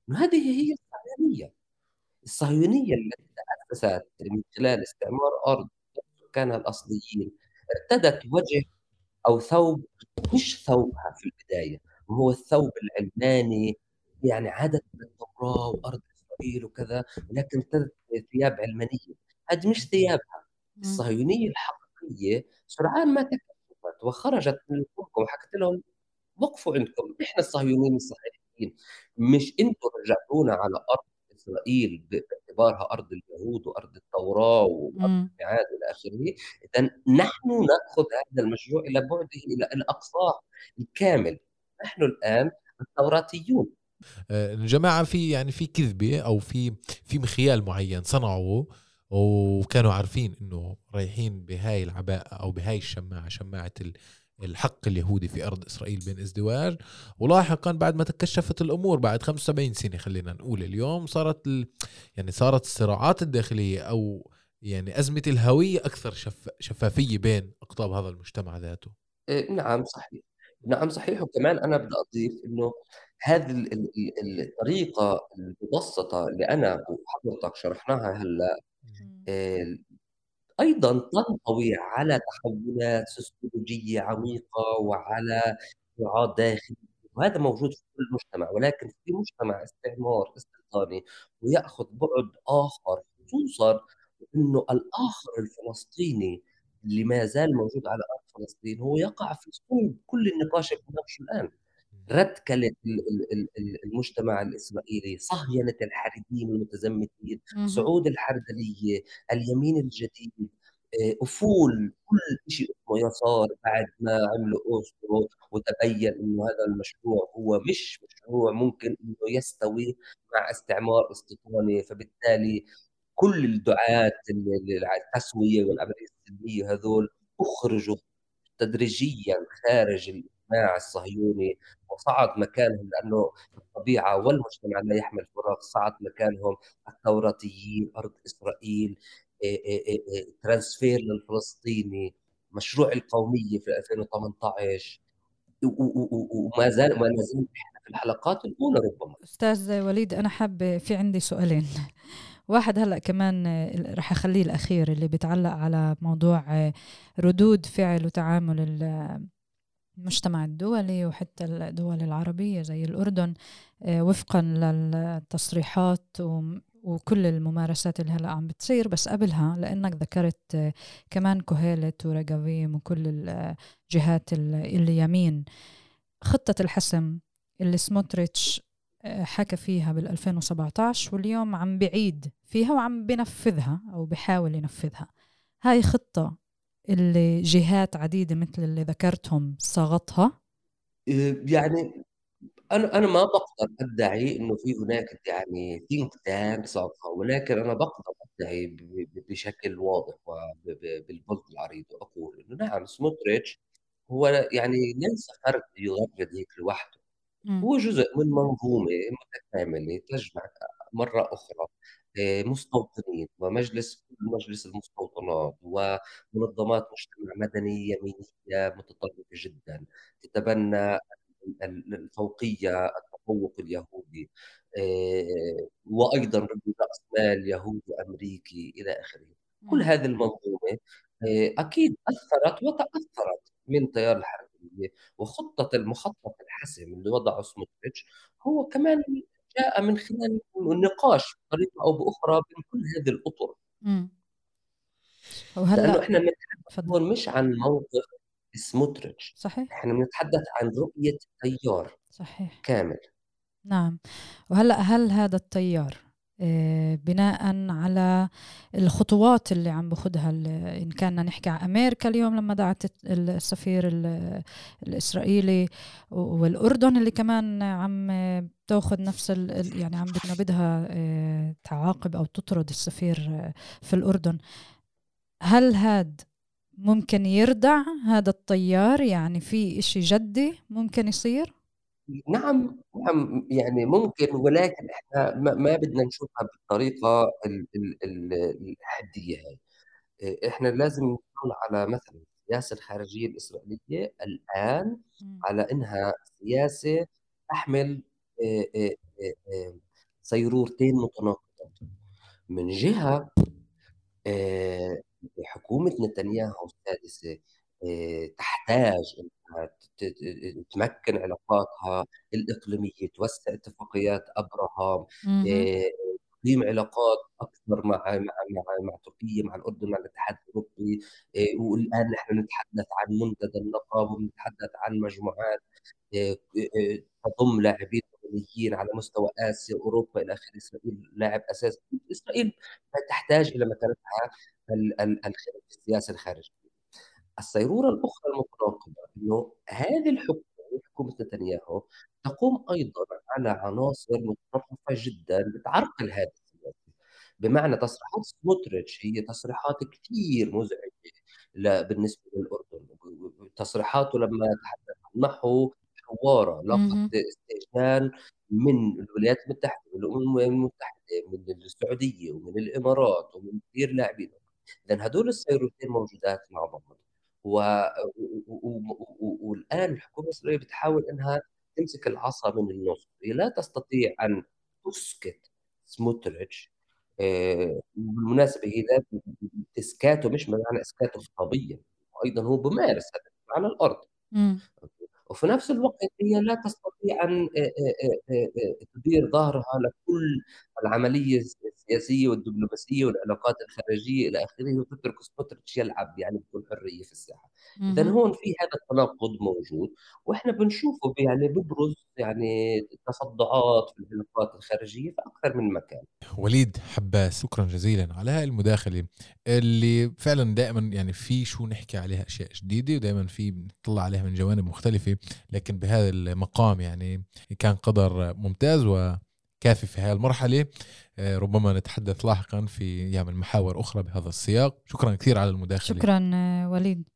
إنه هذه هي الصهيونية، الصهيونية التي تأسست من خلال استعمار أرض سكانها الأصليين ارتدت وجه أو ثوب مش ثوبها في البداية، وهو الثوب العلماني يعني عادة التوراة وأرض إسرائيل وكذا ولكن ارتدت ثياب علمانية، هذه مش ثيابها، الصهيونية الحقيقية سرعان ما تكشفت وخرجت من الحكم وحكت لهم وقفوا عندكم إحنا الصهيونيين الصحيحين مش أنتم رجعتونا على أرض إسرائيل باعتبارها أرض اليهود وأرض التوراة وأرض الميعاد إلى آخره، اذا نحن نأخذ هذا المشروع إلى بعده إلى الاقصاه الكامل، نحن الآن التوراتيون. آه، جماعة في يعني في كذبة أو في في مخيال معين صنعوه وكانوا عارفين إنه رايحين بهاي العباءة أو بهاي الشماعة شماعة الحق اليهودي في أرض إسرائيل بين ازدواج. ولاحقا بعد ما تكشفت الأمور بعد 75 سنة خلينا نقول اليوم صارت ال... يعني صارت الصراعات الداخلية أو يعني أزمة الهوية أكثر شف... شفافية بين أقطاب هذا المجتمع ذاته. إيه نعم صحيح. نعم صحيح. وكمان أنا بدي أضيف إنه هذه الطريقة المبسطة اللي أنا وحضرتك شرحناها هلأ أيضًا تنطوي على تحولات سوسيولوجية عميقة وعلى صراعات داخلية، وهذا موجود في كل مجتمع، ولكن في مجتمع استعمار استيطاني ويأخذ بُعد آخر، خصوصًا إنه الآخر الفلسطيني اللي ما زال موجود على أرض فلسطين هو يقع في صلب كل النقاش اللي الآن. رتكلة المجتمع الإسرائيلي صهينة الحربيين المتزمتين صعود الحردلية اليمين الجديد آه، أفول كل شيء اسمه يسار بعد ما عملوا أوسلو وتبين إنه هذا المشروع هو مش مشروع ممكن إنه يستوي مع استعمار استيطاني. فبالتالي كل الدعاة التسوية والعملية السلمية هذول أخرجوا تدريجيا خارج الصهيوني وصعد مكانهم لأنه الطبيعة والمجتمع لا يحمل فراغ صعد مكانهم التوراتيين أرض إسرائيل ترانسفير للفلسطيني مشروع القومية في 2018 وما زال ما إحنا في الحلقات الأولى ربما. أستاذ وليد أنا حابه في عندي سؤالين. واحد هلأ كمان رح أخليه الأخير اللي بيتعلق على موضوع ردود فعل وتعامل المجتمع الدولي وحتى الدول العربية زي الأردن آه، وفقا للتصريحات وكل الممارسات اللي هلأ عم بتصير بس قبلها لأنك ذكرت آه، كمان كوهيلت ورقافيم وكل الجهات اليمين خطة الحسم اللي سموتريتش آه، حكى فيها بال 2017 واليوم عم بعيد فيها وعم بنفذها أو بحاول ينفذها. هاي خطة اللي جهات عديدة مثل اللي ذكرتهم صاغتها؟ إيه، يعني أنا أنا ما بقدر أدعي إنه في هناك يعني ثينك تانك صاغها ولكن أنا بقدر أدعي بشكل واضح وبالبلط العريض وأقول إنه نعم سموتريتش هو يعني ليس فرد يغرد هيك لوحده. هو جزء من منظومة متكاملة تجمع مرة أخرى. آه، مستوطنين ومجلس مجلس المستوطنات ومنظمات مجتمع مدني يمينية متطرفة جدا تتبنى الفوقية التفوق اليهودي آه، وأيضا رأس مال يهودي أمريكي إلى آخره. كل هذه المنظومة آه، أكيد أثرت وتأثرت من تيار الحركية وخطة المخطط الحسم اللي وضعه سموتريتش هو كمان جاء من خلال النقاش بطريقة أو بأخرى بين كل هذه الأطر. وهلا لأنه إحنا بنتحدث مش عن موقف سموتريتش. صحيح. إحنا بنتحدث عن رؤية تيار صحيح. كامل. نعم. وهلأ هل هذا التيار بناء على الخطوات اللي عم بخدها إن كنا نحكي عن أمريكا اليوم لما دعت السفير الإسرائيلي والأردن اللي كمان عم تأخذ نفس يعني عم بدها آه، تعاقب أو تطرد السفير آه، في الأردن هل هاد ممكن يردع هذا الطيار يعني في إشي جدي ممكن يصير؟ نعم، نعم، يعني ممكن ولكن إحنا ما ما بدنا نشوفها بالطريقة ال ال ال الحدية هاي، إحنا لازم نطلع على مثلًا السياسة الخارجية الإسرائيلية الآن على إنها سياسة تحمل صيرورتين متناقضات. من جهة حكومة نتنياهو السادسة تحتاج إنها تمكن علاقاتها الإقليمية توسع اتفاقيات أبراهام تقييم علاقات أكثر مع مع مع, مع تركيا مع الأردن مع الاتحاد الأوروبي والآن نحن نتحدث عن منتدى النقاب ونتحدث عن مجموعات تضم لاعبين دوليين على مستوى آسيا أوروبا إلى اخره إسرائيل لاعب أساسي. إسرائيل تحتاج إلى مكانتها في السياسة الخارجية. الصيرورة الأخرى المتناقضة إنه هذه الحكومة حكومة نتنياهو تقوم أيضا على عناصر متطرفة جدا بتعرقل هذه السياسة بمعنى تصريحات سموتريتش هي تصريحات كثير مزعجة بالنسبة للأردن. تصريحاته لما تحدث عن نحو حوارة لقد استئذان من الولايات المتحدة والامم المتحدة من السعودية ومن الإمارات ومن كثير لاعبين اذا هدول السيروتين موجودات مع بعض. و... و... و... والآن الحكومة الإسرائيلية بتحاول إنها تمسك العصا من النص هي لا تستطيع أن تسكت سموتريتش آه، بالمناسبة هي اسكاته مش معنى إسكاته خطابيا أيضا هو بمارس هذا على الأرض وفي نفس الوقت هي لا تستطيع أن آه، آه، تدير ظهرها لكل العملية السياسية والدبلوماسية والعلاقات الخارجية إلى آخره وتترك سموتريتش يلعب يعني بكل حرية في الساحة. اذا هون في هذا التناقض موجود وإحنا بنشوفه يعني ببرز يعني تصدعات في العلاقات الخارجية في أكثر من مكان. وليد حباس شكرا جزيلا على هاي المداخلة اللي فعلا دائما يعني في شو نحكي عليها أشياء جديدة ودائما في نطلع عليها من جوانب مختلفة لكن بهذا المقام يعني كان قدر ممتاز و كافي في هذه المرحلة. آه، ربما نتحدث لاحقا في يعني محاور أخرى بهذا السياق. شكرا كثير على المداخلة. شكرا آه، وليد.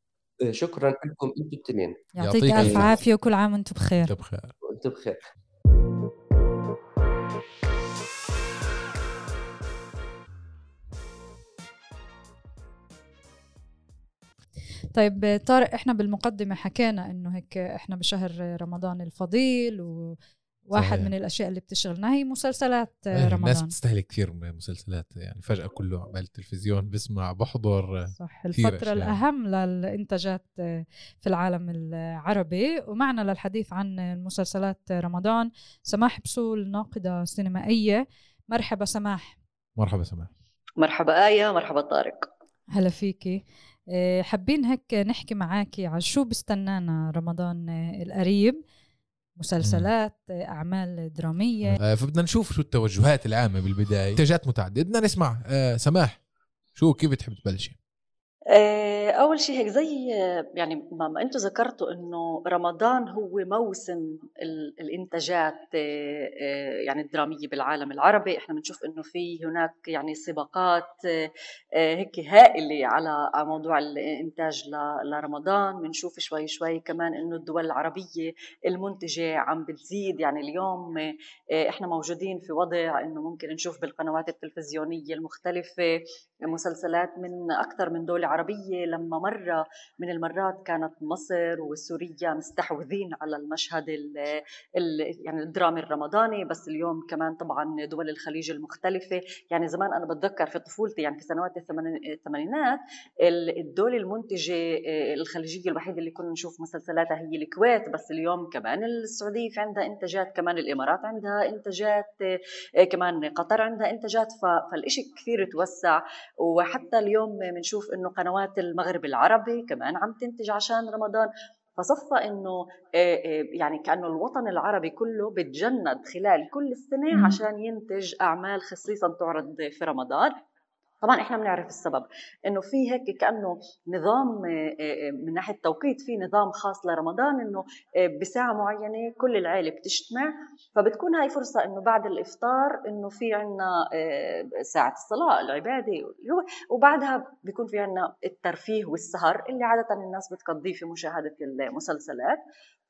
آه، شكرا لكم أنتم الاثنين يعطيك ألف عافية وكل عام وأنتم بخير. أنتم بخير. وأنتم بخير. طيب طارق إحنا بالمقدمة حكينا إنه هيك إحنا بشهر رمضان الفضيل و واحد صحيح. من الأشياء اللي بتشغلنا هي مسلسلات إيه، رمضان. الناس بتستهلك كثير مسلسلات يعني فجأة كله على التلفزيون بسمع بحضر صح الفترة الأهم للإنتاجات في العالم العربي. ومعنا للحديث عن مسلسلات رمضان سماح بسول ناقدة سينمائية. مرحبا سماح. مرحبا سماح. مرحبا آية مرحبا طارق. هلا فيكي. حابين هيك نحكي معاكي على شو بستنانا رمضان القريب؟ مسلسلات أعمال درامية. آه فبدنا نشوف شو التوجهات العامة بالبداية. انتاجات متعددة. بدنا نسمع آه سماح شو كيف بتحب تبلشي؟ آه، أول شيء هيك زي يعني ما, أنتم ذكرتوا إنه رمضان هو موسم الإنتاجات آه، آه، يعني الدرامية بالعالم العربي، إحنا بنشوف إنه في هناك يعني سباقات هيك هائلة على موضوع الإنتاج لرمضان، بنشوف شوي شوي كمان إنه الدول العربية المنتجة عم بتزيد، يعني اليوم إحنا موجودين في وضع إنه ممكن نشوف بالقنوات التلفزيونية المختلفة مسلسلات من أكثر من دولة العربية لما مرة من المرات كانت مصر وسوريا مستحوذين على المشهد ال ال يعني الدرامي الرمضاني بس اليوم كمان طبعا دول الخليج المختلفة. يعني زمان أنا بتذكر في طفولتي يعني في سنوات الثمانينات الدولة المنتجة آه، الخليجية الوحيدة اللي كنا نشوف مسلسلاتها هي الكويت بس اليوم كمان السعودية في عندها إنتاجات كمان الإمارات عندها إنتاجات آه، كمان قطر عندها إنتاجات فالإشي كثير توسع. وحتى اليوم بنشوف إنه قنوات المغرب العربي كمان عم تنتج عشان رمضان. فصفى إنه يعني كأنه الوطن العربي كله بتجند خلال كل السنة عشان ينتج أعمال خصيصا تعرض في رمضان. طبعا إحنا بنعرف السبب إنه في هيك كأنه نظام آه، آه، من ناحية التوقيت في نظام خاص لرمضان إنه آه، بساعة معينة كل العائله بتجتمع فبتكون هاي فرصة إنه بعد الإفطار إنه في عنا ساعة الصلاة العبادة وبعدها بيكون في عنا الترفيه والسهر اللي عادة الناس بتقضيه في مشاهدة المسلسلات.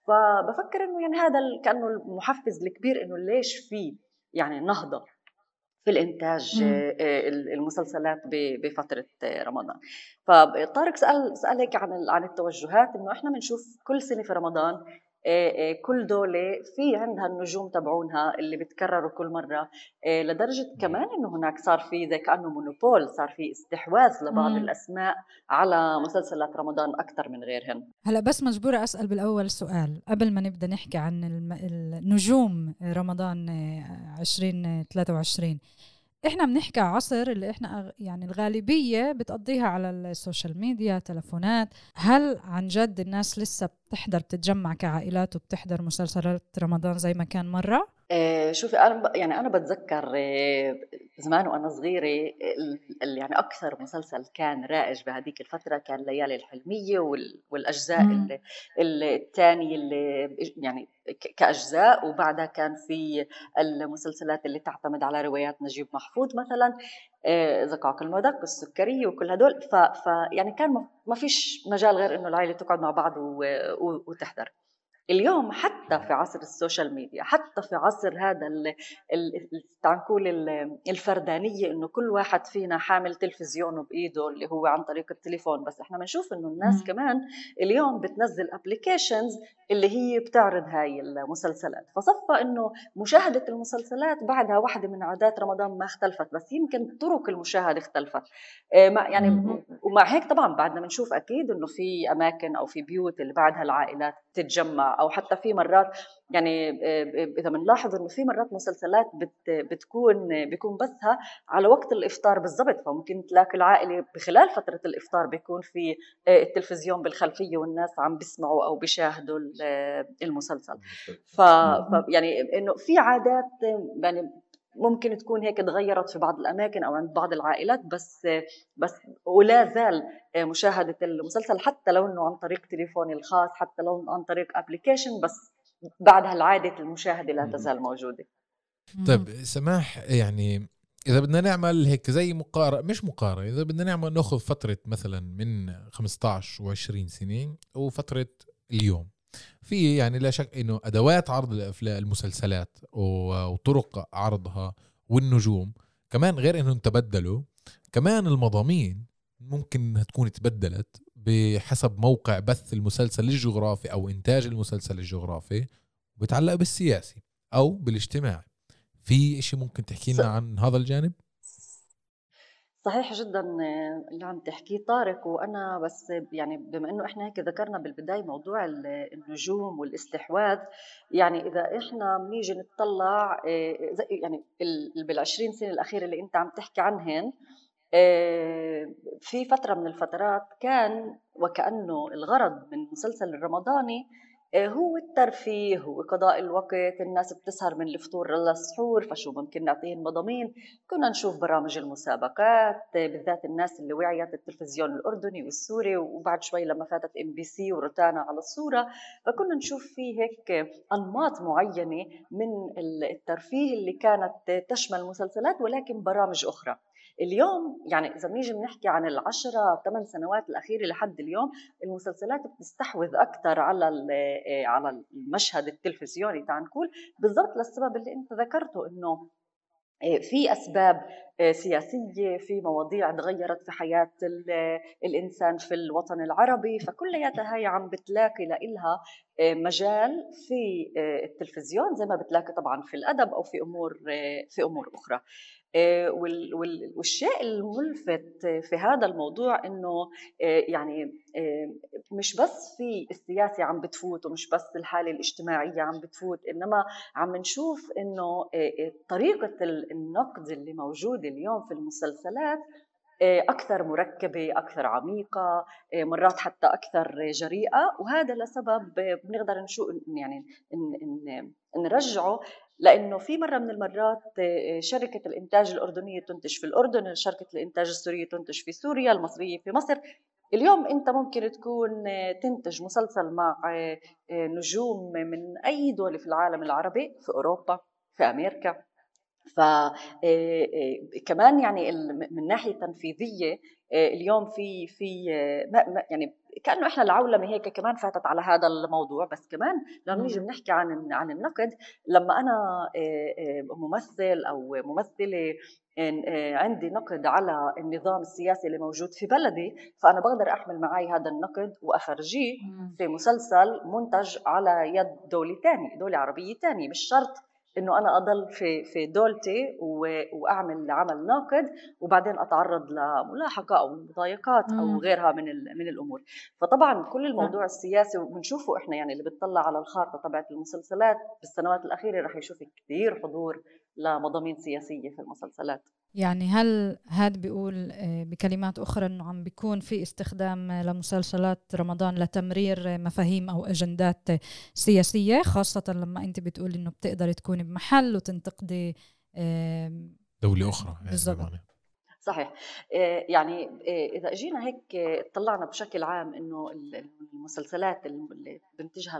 فبفكر إنه يعني هذا كأنه المحفز الكبير إنه ليش في يعني نهضة في الإنتاج المسلسلات بفترة رمضان. فطارق سال سال هيك عن عن التوجهات إنه إحنا بنشوف كل سنة في رمضان كل دولة في عندها النجوم تبعونها اللي بتكرروا كل مرة. لدرجة كمان إنه هناك صار في زي كأنه مونوبول صار في استحواذ لبعض مم. الأسماء على مسلسلات رمضان أكثر من غيرهن. هلا بس مجبورة أسأل بالأول سؤال قبل ما نبدأ نحكي عن النجوم رمضان 2023 إحنا بنحكي عصر اللي إحنا يعني الغالبية بتقضيها على السوشيال ميديا تلفونات. هل عن جد الناس لسه بتحضر بتتجمع كعائلات وبتحضر مسلسلات رمضان زي ما كان مرة؟ آه، شوفي أنا يعني أنا بتذكر آه، زمان وأنا صغيرة يعني أكثر مسلسل كان رائج بهذيك الفترة كان ليالي الحلمية والأجزاء الثانية اللي يعني كأجزاء وبعدها كان في المسلسلات اللي تعتمد على روايات نجيب محفوظ مثلا آه، زقاق المدق السكريه وكل هدول. ف يعني كان ما فيش مجال غير إنه العائله تقعد مع بعض وتحضر. اليوم حتى في عصر ال social media حتى في عصر هذا نقول الفردانية إنه كل واحد فينا حامل تلفزيونه بإيده اللي هو عن طريق التليفون بس إحنا بنشوف إنه الناس كمان اليوم بتنزل ابلكيشنز اللي هي بتعرض هاي المسلسلات. فصفى إنه مشاهدة المسلسلات بعدها واحدة من عادات رمضان ما اختلفت بس يمكن طرق المشاهدة اختلفت. آه، يعني ومع هيك طبعا بعدنا بنشوف أكيد إنه في أماكن أو في بيوت اللي بعدها العائلات تتجمع أو حتى في مرات يعني آه، إذا بنلاحظ إنه في مرات مسلسلات بتكون بيكون بثها على وقت الإفطار بالضبط. فممكن تلاقي العائلة بخلال فترة الإفطار بيكون في آه، التلفزيون بالخلفية والناس عم بيسمعوا أو بيشاهدوا المسلسل. ف يعني إنه في عادات يعني ممكن تكون هيك تغيرت في بعض الأماكن أو عند بعض العائلات بس بس ولا زال مشاهدة المسلسل حتى لو إنه عن طريق تليفوني الخاص حتى لو عن طريق ابلكيشن بس بعدها العادة المشاهدة لا تزال موجودة. طيب سماح يعني إذا بدنا نعمل هيك زي مقارنة مش مقارنة إذا بدنا نعمل نأخذ فترة مثلا من 15 و20 سنه وفترة اليوم. في يعني لا شك إنه أدوات عرض الافلام المسلسلات وطرق عرضها والنجوم كمان غير إنهم تبدلوا كمان المضامين ممكن إنها تكون تبدلت بحسب موقع بث المسلسل الجغرافي أو إنتاج المسلسل الجغرافي بتعلق بالسياسي أو بالاجتماعي. في إشي ممكن تحكي لنا عن هذا الجانب؟ صحيح جدا اللي عم تحكيه طارق. وأنا بس يعني بما إنه إحنا هيك ذكرنا بالبداية موضوع النجوم والاستحواذ يعني إذا إحنا بنيجي نطلع آه، يعني بال20 سنة الأخيرة اللي أنت عم تحكي عنهن آه، في فترة من الفترات كان وكأنه الغرض من المسلسل الرمضاني آه، هو الترفيه هو قضاء الوقت الناس بتسهر من الفطور للسحور فشو ممكن نعطيهم مضامين؟ كنا نشوف برامج المسابقات بالذات الناس اللي وعيت التلفزيون الأردني والسوري وبعد شوي لما فاتت MBC وروتانا على الصورة فكنا نشوف فيه هيك أنماط معينة من الترفيه اللي كانت تشمل مسلسلات ولكن برامج أخرى. اليوم يعني إذا بنيجي بنحكي عن العشرة ثمان سنوات الأخيرة لحد اليوم المسلسلات بتستحوذ أكثر على آه، على المشهد التلفزيوني تعال نقول بالضبط للسبب اللي أنت ذكرته إنه آه، في أسباب آه، سياسية في مواضيع تغيرت في حياة الإنسان في الوطن العربي فكلياتها هي عم بتلاقي لها مجال في التلفزيون زي ما بتلاقي طبعا في الأدب أو في أمور في أمور أخرى. آه، والشيء الملفت في هذا الموضوع إنه آه، يعني آه، مش بس في السياسة عم بتفوت ومش بس الحالة الاجتماعية عم بتفوت إنما عم نشوف إنه طريقة النقد اللي موجودة اليوم في المسلسلات أكثر مركبة أكثر عميقة مرات حتى أكثر جريئة وهذا لسبب بنقدر نشوف يعني نرجعه لأنه في مرة من المرات آه، شركة الإنتاج الأردنية تنتج في الأردن شركة الإنتاج السورية تنتج في سوريا المصرية في مصر. اليوم أنت ممكن تكون آه، تنتج مسلسل مع آه، نجوم من أي دولة في العالم العربي في أوروبا في أمريكا. ف كمان يعني من ناحية تنفيذية اليوم في في يعني كأنه إحنا العولمة هيك كمان فاتت على هذا الموضوع. بس كمان لما نيجي بنحكي عن عن النقد لما أنا ممثل أو ممثلة عندي نقد على النظام السياسي اللي موجود في بلدي فأنا بقدر أحمل معي هذا النقد وافرجيه في مسلسل منتج على يد دوله ثانية دوله عربية ثانية مش شرط إنه أنا أضل في في دولتي وأعمل عمل ناقد وبعدين أتعرض لملاحقة أو مضايقات أو غيرها من من الأمور. فطبعا كل الموضوع السياسي وبنشوفه إحنا يعني اللي بيطلع على الخارطة تبعت المسلسلات بالسنوات الأخيرة رح يشوف كثير حضور لمضامين سياسية في المسلسلات. يعني هل هذا بيقول آه، بكلمات أخرى أنه عم بيكون في استخدام لمسلسلات رمضان لتمرير مفاهيم أو أجندات سياسية خاصة لما أنت بتقولي أنه بتقدري تكوني بمحل وتنتقدي دولة أخرى يعني بالضبط. صحيح. آه، يعني آه، إذا أجينا هيك طلعنا بشكل عام إنه المسلسلات اللي بنتجها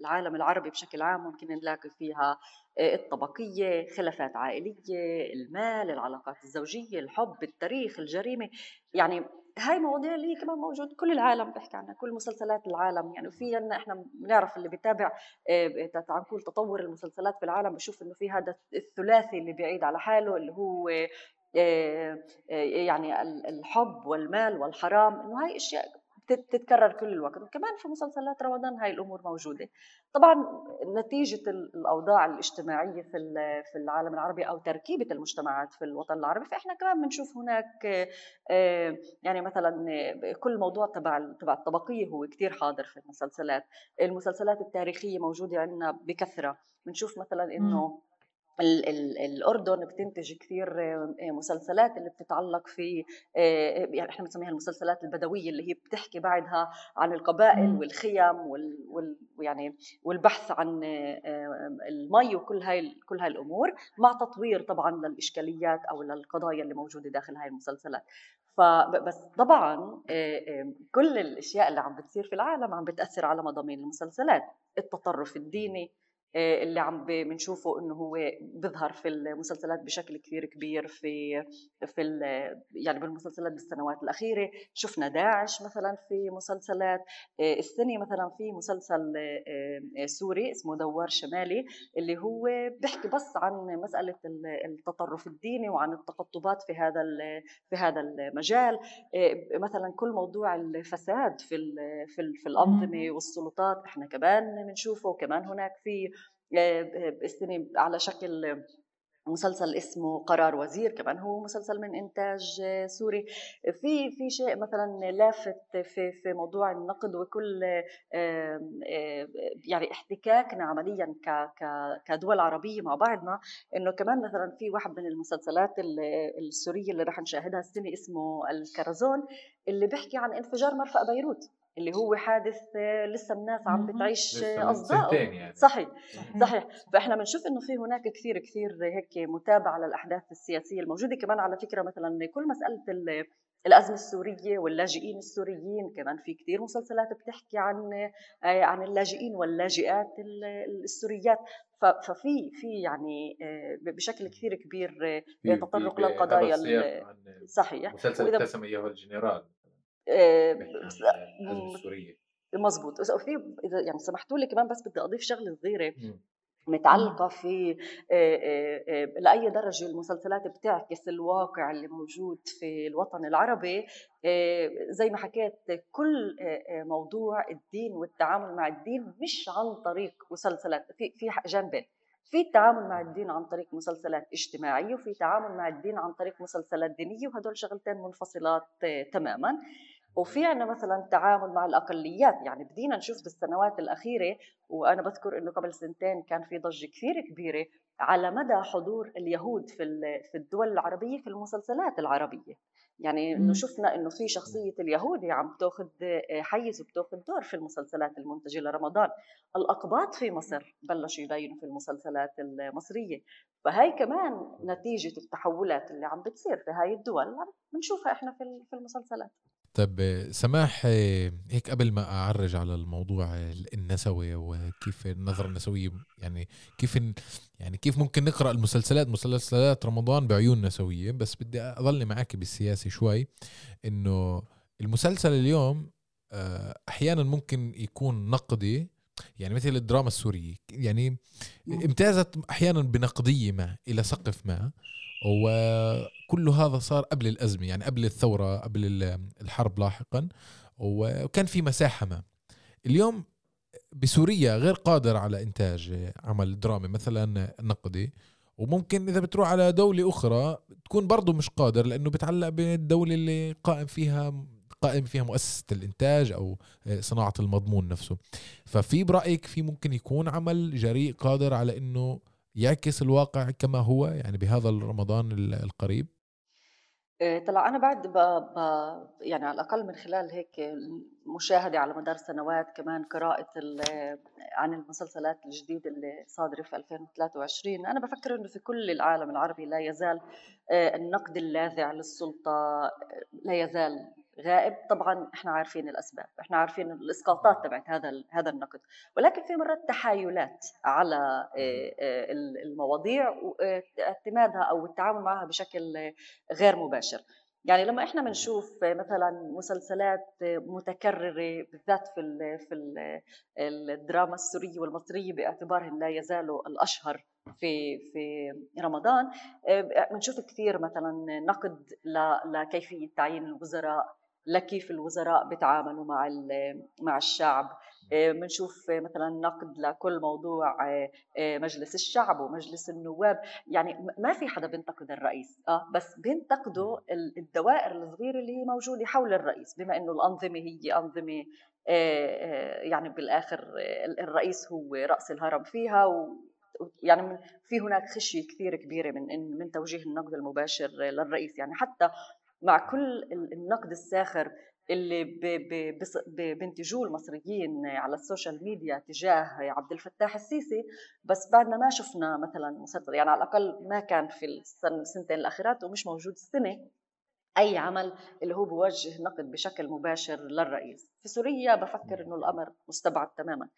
العالم العربي بشكل عام ممكن نلاقي فيها آه، الطبقية خلافات عائلية المال العلاقات الزوجية الحب التاريخ الجريمة. يعني هاي مواضيع اللي هي كمان موجود كل العالم بيحكي عنها كل مسلسلات العالم. يعني في عنا إحنا بنعرف اللي بيتابع تعال نقول تطور المسلسلات في العالم بشوف إنه في هذا الثلاثي اللي بيعيد على حاله اللي هو آه، آه، يعني الحب والمال والحرام إنه هاي أشياء تتكرر كل الوقت. وكمان في مسلسلات رمضان هاي الأمور موجودة. طبعا نتيجة الأوضاع الاجتماعية في في العالم العربي أو تركيبة المجتمعات في الوطن العربي فإحنا كمان بنشوف هناك آه، يعني مثلا كل موضوع تبع تبع الطبقية هو كثير حاضر في المسلسلات. المسلسلات التاريخية موجودة عندنا بكثرة. بنشوف مثلا إنه ال ال الأردن بتنتج كثير آه، مسلسلات اللي بتتعلق في آه، يعني إحنا بنسميها المسلسلات البدوية اللي هي بتحكي بعدها عن القبائل والخيم وال يعني والبحث عن آه، المي وكل هاي كل هاي الأمور مع تطوير طبعا للإشكاليات أو للقضايا اللي موجودة داخل هاي المسلسلات. فبس طبعا كل الأشياء اللي عم بتصير في العالم عم بتأثر على مضامين المسلسلات. التطرف الديني آه، اللي عم بنشوفه إنه هو بيظهر في المسلسلات بشكل كثير كبير في في يعني بالمسلسلات بالسنوات الأخيرة. شفنا داعش مثلا في مسلسلات. آه، السنة مثلا في مسلسل آه، سوري اسمه دوار شمالي اللي هو بيحكي بس عن مسألة التطرف الديني وعن التقطبات في هذا في هذا المجال. مثلا كل موضوع الفساد في في, في الأنظمة والسلطات إحنا كمان بنشوفه وكمان هناك في السنة على شكل مسلسل اسمه قرار وزير كمان هو مسلسل من إنتاج سوري. في في شيء مثلا لافت في في موضوع النقد وكل يعني احتكاكنا عمليا كدول عربية مع بعضنا إنه كمان مثلا في واحد من المسلسلات السورية اللي رح نشاهدها السنة اسمه الكرزون اللي بيحكي عن انفجار مرفأ بيروت. اللي هو حادث لسه الناس عم بتعيش اصداء يعني. صحيح صحيح. فإحنا بنشوف إنه في هناك كثير كثير هيك متابعة للأحداث السياسية الموجودة. كمان على فكرة مثلا كل مسألة الأزمة السورية واللاجئين السوريين كمان في كثير مسلسلات بتحكي عن عن اللاجئين واللاجئات السوريات. ففي في يعني بشكل كثير كبير تطرق للقضايا صحيح. مسلسل ابتسم اياه الجنرال. السوريه مزبوط وفي إذا يعني سمحتوا لي كمان بس بدي أضيف شغلة صغيرة. متعلقة في لأي درجة المسلسلات بتعكس الواقع اللي موجود في الوطن العربي. زي ما حكيت كل موضوع الدين والتعامل مع الدين مش عن طريق مسلسلات في في جانبين في التعامل مع الدين عن طريق مسلسلات اجتماعية وفي تعامل مع الدين عن طريق مسلسلات دينية وهدول شغلتين منفصلات تماما. وفي عندنا مثلا تعامل مع الأقليات يعني بدينا نشوف بالسنوات الأخيرة وأنا بذكر إنه قبل سنتين كان في ضجة كثير كبيرة على مدى حضور اليهود في في الدول العربية في المسلسلات العربية. يعني إنه شفنا إنه في شخصية اليهودي عم تاخذ حيز وبتأخذ دور في المسلسلات المنتجة لرمضان. الأقباط في مصر بلشوا يبينوا في المسلسلات المصرية. فهي كمان نتيجة التحولات اللي عم بتصير في هاي الدول بنشوفها إحنا في المسلسلات. طب سماح هيك قبل ما أعرج على الموضوع النسوي وكيف النظرة النسوية يعني كيف يعني كيف ممكن نقرأ المسلسلات؟ مسلسلات رمضان بعيون نسوية بس بدي اضلني معك بالسياسة شوي إنه المسلسل اليوم آه، أحيانا ممكن يكون نقدي يعني مثل الدراما السورية يعني امتازت أحيانا بنقدية ما إلى سقف ما. وكل هذا صار قبل الأزمة يعني قبل الثورة قبل الحرب لاحقا وكان في مساحة ما. اليوم بسوريا غير قادر على إنتاج عمل درامي مثلا نقدي وممكن إذا بتروح على دولة أخرى تكون برضه مش قادر لأنه بتعلق بالدولة اللي قائم فيها قائم فيها مؤسسة الإنتاج أو صناعة المضمون نفسه. ففي برأيك في ممكن يكون عمل جريء قادر على أنه يعكس الواقع كما هو يعني بهذا الرمضان القريب؟ إيه، طلع أنا بعد ب... ب... يعني على الأقل من خلال هيك مشاهدة على مدار سنوات كمان قراءة ال... عن المسلسلات الجديدة اللي صادرة في 2023 أنا بفكر إنه في كل العالم العربي لا يزال آه، النقد اللاذع للسلطة لا يزال غائب طبعا إحنا عارفين الأسباب إحنا عارفين الإسقاطات تبعت هذا هذا النقد. ولكن في مرات تحايلات على آه، آه، المواضيع واعتمادها أو التعامل معها بشكل غير مباشر. يعني لما إحنا بنشوف مثلا مسلسلات متكررة بالذات في في ال الدراما السورية والمصرية باعتبارهم لا يزالوا الأشهر في في رمضان بنشوف كثير مثلا نقد لكيفية تعيين الوزراء لكيف الوزراء بيتعاملوا مع مع الشعب. بنشوف مثلا نقد لكل موضوع آه، آه، مجلس الشعب ومجلس النواب. يعني ما في حدا بينتقد الرئيس آه بس بينتقدوا الدوائر الصغيرة اللي هي موجودة حول الرئيس. بما إنه الأنظمة هي أنظمة آه، يعني بالآخر الرئيس هو رأس الهرم فيها و يعني في هناك خشية كثير كبيرة من من توجيه النقد المباشر للرئيس. يعني حتى مع كل النقد الساخر اللي بينتجوه المصريين على ال social media تجاه عبد الفتاح السيسي بس بعدنا ما شفنا مثلا مسلسل يعني على الأقل ما كان في السنتين الأخيرات ومش موجود السنة أي عمل اللي هو بوجه نقد بشكل مباشر للرئيس. في سوريا بفكر إنه الأمر مستبعد تماما.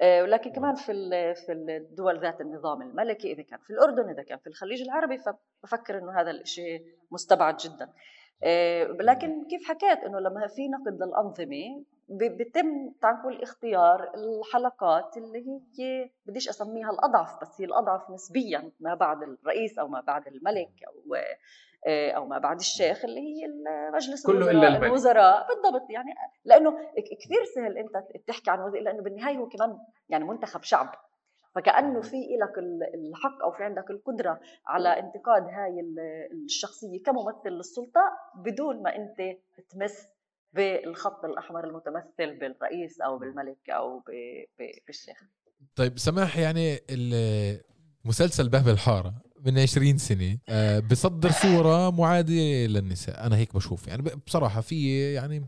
آه، ولكن كمان في في الدول ذات النظام الملكي إذا كان في اردن إذا كان في الخليج العربي فبفكر إنه هذا الشيء مستبعد جدا. لكن كيف حكيت إنه لما في نقد للأنظمة بيتم تعال اختيار الحلقات اللي هي بديش أسميها الأضعف بس هي الأضعف نسبيا ما بعد الرئيس أو ما بعد الملك أو آه، أو ما بعد الشيخ اللي هي مجلس كله الوزراء, إلا الوزراء. بالضبط يعني لأنه كثير سهل أنت تحكي عن وزير لأنه بالنهاية هو كمان يعني منتخب شعب. فكأنه في لك الحق أو في عندك القدرة على انتقاد هاي الشخصية كممثل للسلطة بدون ما أنت تمس بالخط الأحمر المتمثل بالرئيس أو بالملك أو بالشيخ. طيب سماح يعني مسلسل باب الحارة من 20 سنة آه، بصدر صورة معادية للنساء. أنا هيك بشوف. يعني بصراحة في يعني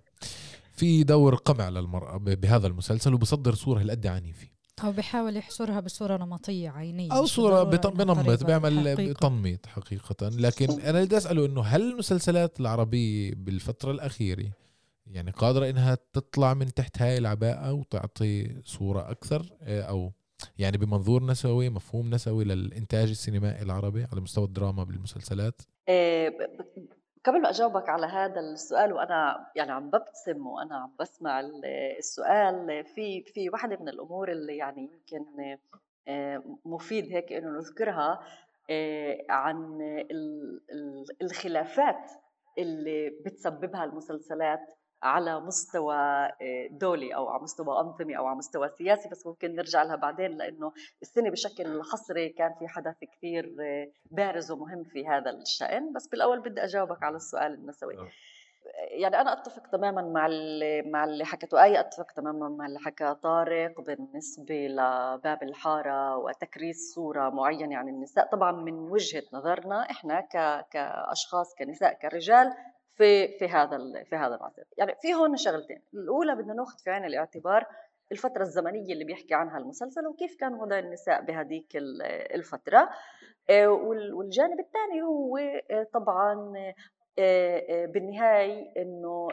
في دور قمع للمرأة بهذا المسلسل وبصدر صورة هالقد عنيفه أو بحاول يحصرها بصورة نمطية عينية أو صورة بنمط بيعمل تنميط حقيقة. لكن أنا بدي أسأله إنه هل المسلسلات العربية بالفترة الأخيرة يعني قادرة إنها تطلع من تحت هاي العباءة وتعطي صورة أكثر؟ آه، أو يعني بمنظور نسوي مفهوم نسوي للإنتاج السينمائي العربي على مستوى الدراما بالمسلسلات؟ آه، قبل ما أجاوبك على هذا السؤال وأنا يعني عم ببتسم وأنا عم بسمع السؤال في في وحدة من الأمور اللي يعني يمكن آه، مفيد هيك إنه نذكرها آه، عن الخلافات اللي بتسببها المسلسلات على مستوى آه، دولي أو على مستوى أنظمي أو على مستوى سياسي بس ممكن نرجع لها بعدين لأنه السنة بشكل حصري كان في حدث كثير آه، بارز ومهم في هذا الشأن. بس بالأول بدي أجاوبك على السؤال النسوي. نعم. يعني أنا أتفق تماما مع اللي مع اللي حكته أي أتفق تماما مع اللي حكى طارق بالنسبة لباب الحارة وتكريس صورة معينة عن النساء. طبعا من وجهة نظرنا إحنا كأشخاص كنساء كرجال في في هذا في هذا العصر. يعني في هون شغلتين. الأولى بدنا نأخذ في عين الاعتبار الفترة الزمنية اللي بيحكي عنها المسلسل وكيف كان وضع النساء بهذيك الفترة. آه، والجانب الثاني هو آه، طبعا آه، بالنهاية إنه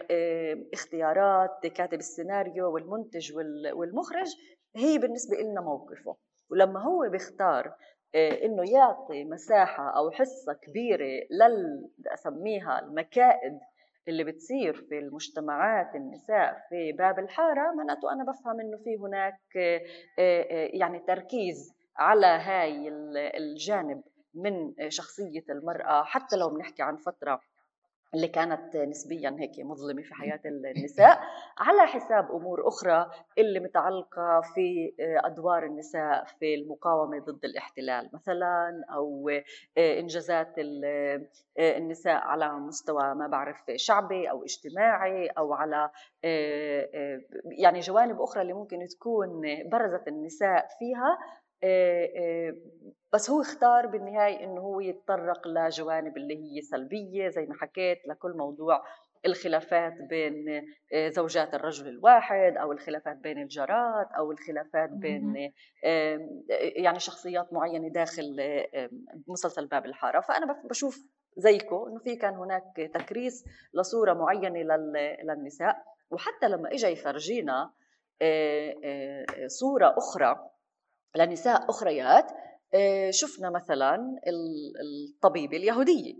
اختيارات كاتب السيناريو والمنتج والمخرج هي بالنسبة لنا موقفه. ولما هو بيختار إنه يعطي مساحة أو حصة كبيرة لل أسميها المكائد اللي بتصير في المجتمعات النساء في باب الحارة معناته أنا بفهم إنه في هناك يعني تركيز على هاي الجانب من شخصية المرأة حتى لو بنحكي عن فترة اللي كانت نسبيا هيك مظلمة في حياة النساء. على حساب أمور أخرى اللي متعلقة في أدوار النساء في المقاومة ضد الاحتلال مثلا أو إنجازات النساء على مستوى ما بعرف شعبي أو اجتماعي أو على يعني جوانب أخرى اللي ممكن تكون برزت النساء فيها بس هو اختار بالنهاية إنه هو يتطرق لجوانب اللي هي سلبية زي ما حكيت لكل موضوع الخلافات بين زوجات الرجل الواحد أو الخلافات بين الجارات أو الخلافات بين يعني شخصيات معينة داخل مسلسل باب الحارة. فأنا بشوف زيكم إنه في كان هناك تكريس لصورة معينة للنساء. وحتى لما اجى يفرجينا صورة أخرى لنساء أخريات آه، شفنا مثلا الطبيبه اليهوديه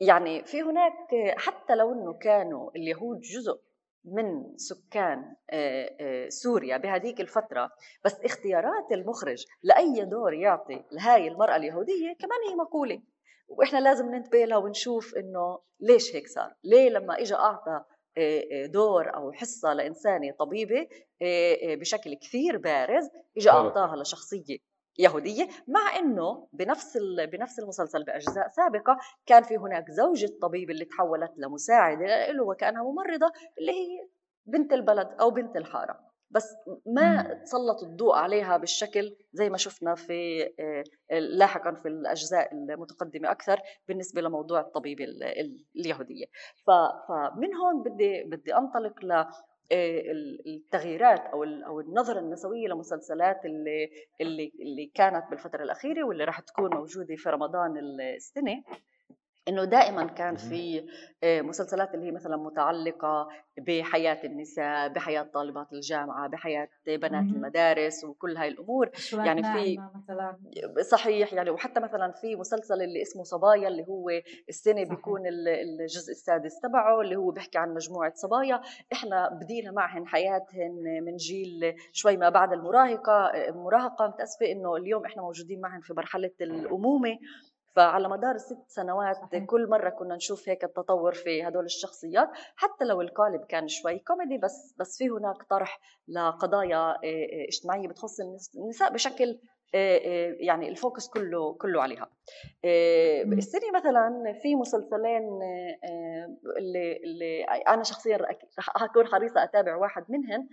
يعني في هناك حتى لو إنه كانوا اليهود جزء من سكان آه، آه، سوريا بهذيك الفترة بس اختيارات المخرج لأي دور يعطي لهاي المرأة اليهودية كمان هي مقولة. وإحنا لازم ننتبه لها ونشوف إنه ليش هيك صار. ليه لما إجا أعطى دور أو حصة لإنسانة طبيبة بشكل كثير بارز اجى أعطاها لشخصية يهودية مع إنه بنفس بنفس المسلسل بأجزاء سابقة كان في هناك زوجة طبيب اللي تحولت لمساعدة له وكأنها ممرضة اللي هي بنت البلد أو بنت الحارة. بس ما تسلط الضوء عليها بالشكل زي ما شفنا في آه، لاحقا في الأجزاء المتقدمة أكثر بالنسبة لموضوع الطبيبه اليهودية. فمن هون بدي بدي آه، التغييرات أو أو النظرة النسوية لمسلسلات اللي اللي اللي كانت بالفترة الأخيرة واللي راح تكون موجودة في رمضان السنة. إنه دائما كان في آه، مسلسلات اللي هي مثلا متعلقة بحياة النساء بحياة طالبات الجامعة بحياة بنات المدارس وكل هاي الأمور. يعني في مثلا؟ صحيح يعني وحتى مثلا في مسلسل اللي اسمه صبايا اللي هو السنة بيكون الجزء السادس تبعه اللي هو بيحكي عن مجموعة صبايا. إحنا بدينا معهن حياتهن من جيل شوي ما بعد المراهقة المراهقه متأسفة إنه اليوم إحنا موجودين معهن في مرحلة الأمومة. فعلى مدار الست سنوات صحيح. كل مرة كنا نشوف هيك التطور في هدول الشخصيات حتى لو القالب كان شوي كوميدي بس بس في هناك طرح لقضايا اجتماعية بتخص النساء بشكل يعني الفوكس كله كله عليها. السنة مثلا في مسلسلين اللي اللي أنا شخصيا رح أكون حريصة أتابع واحد منهم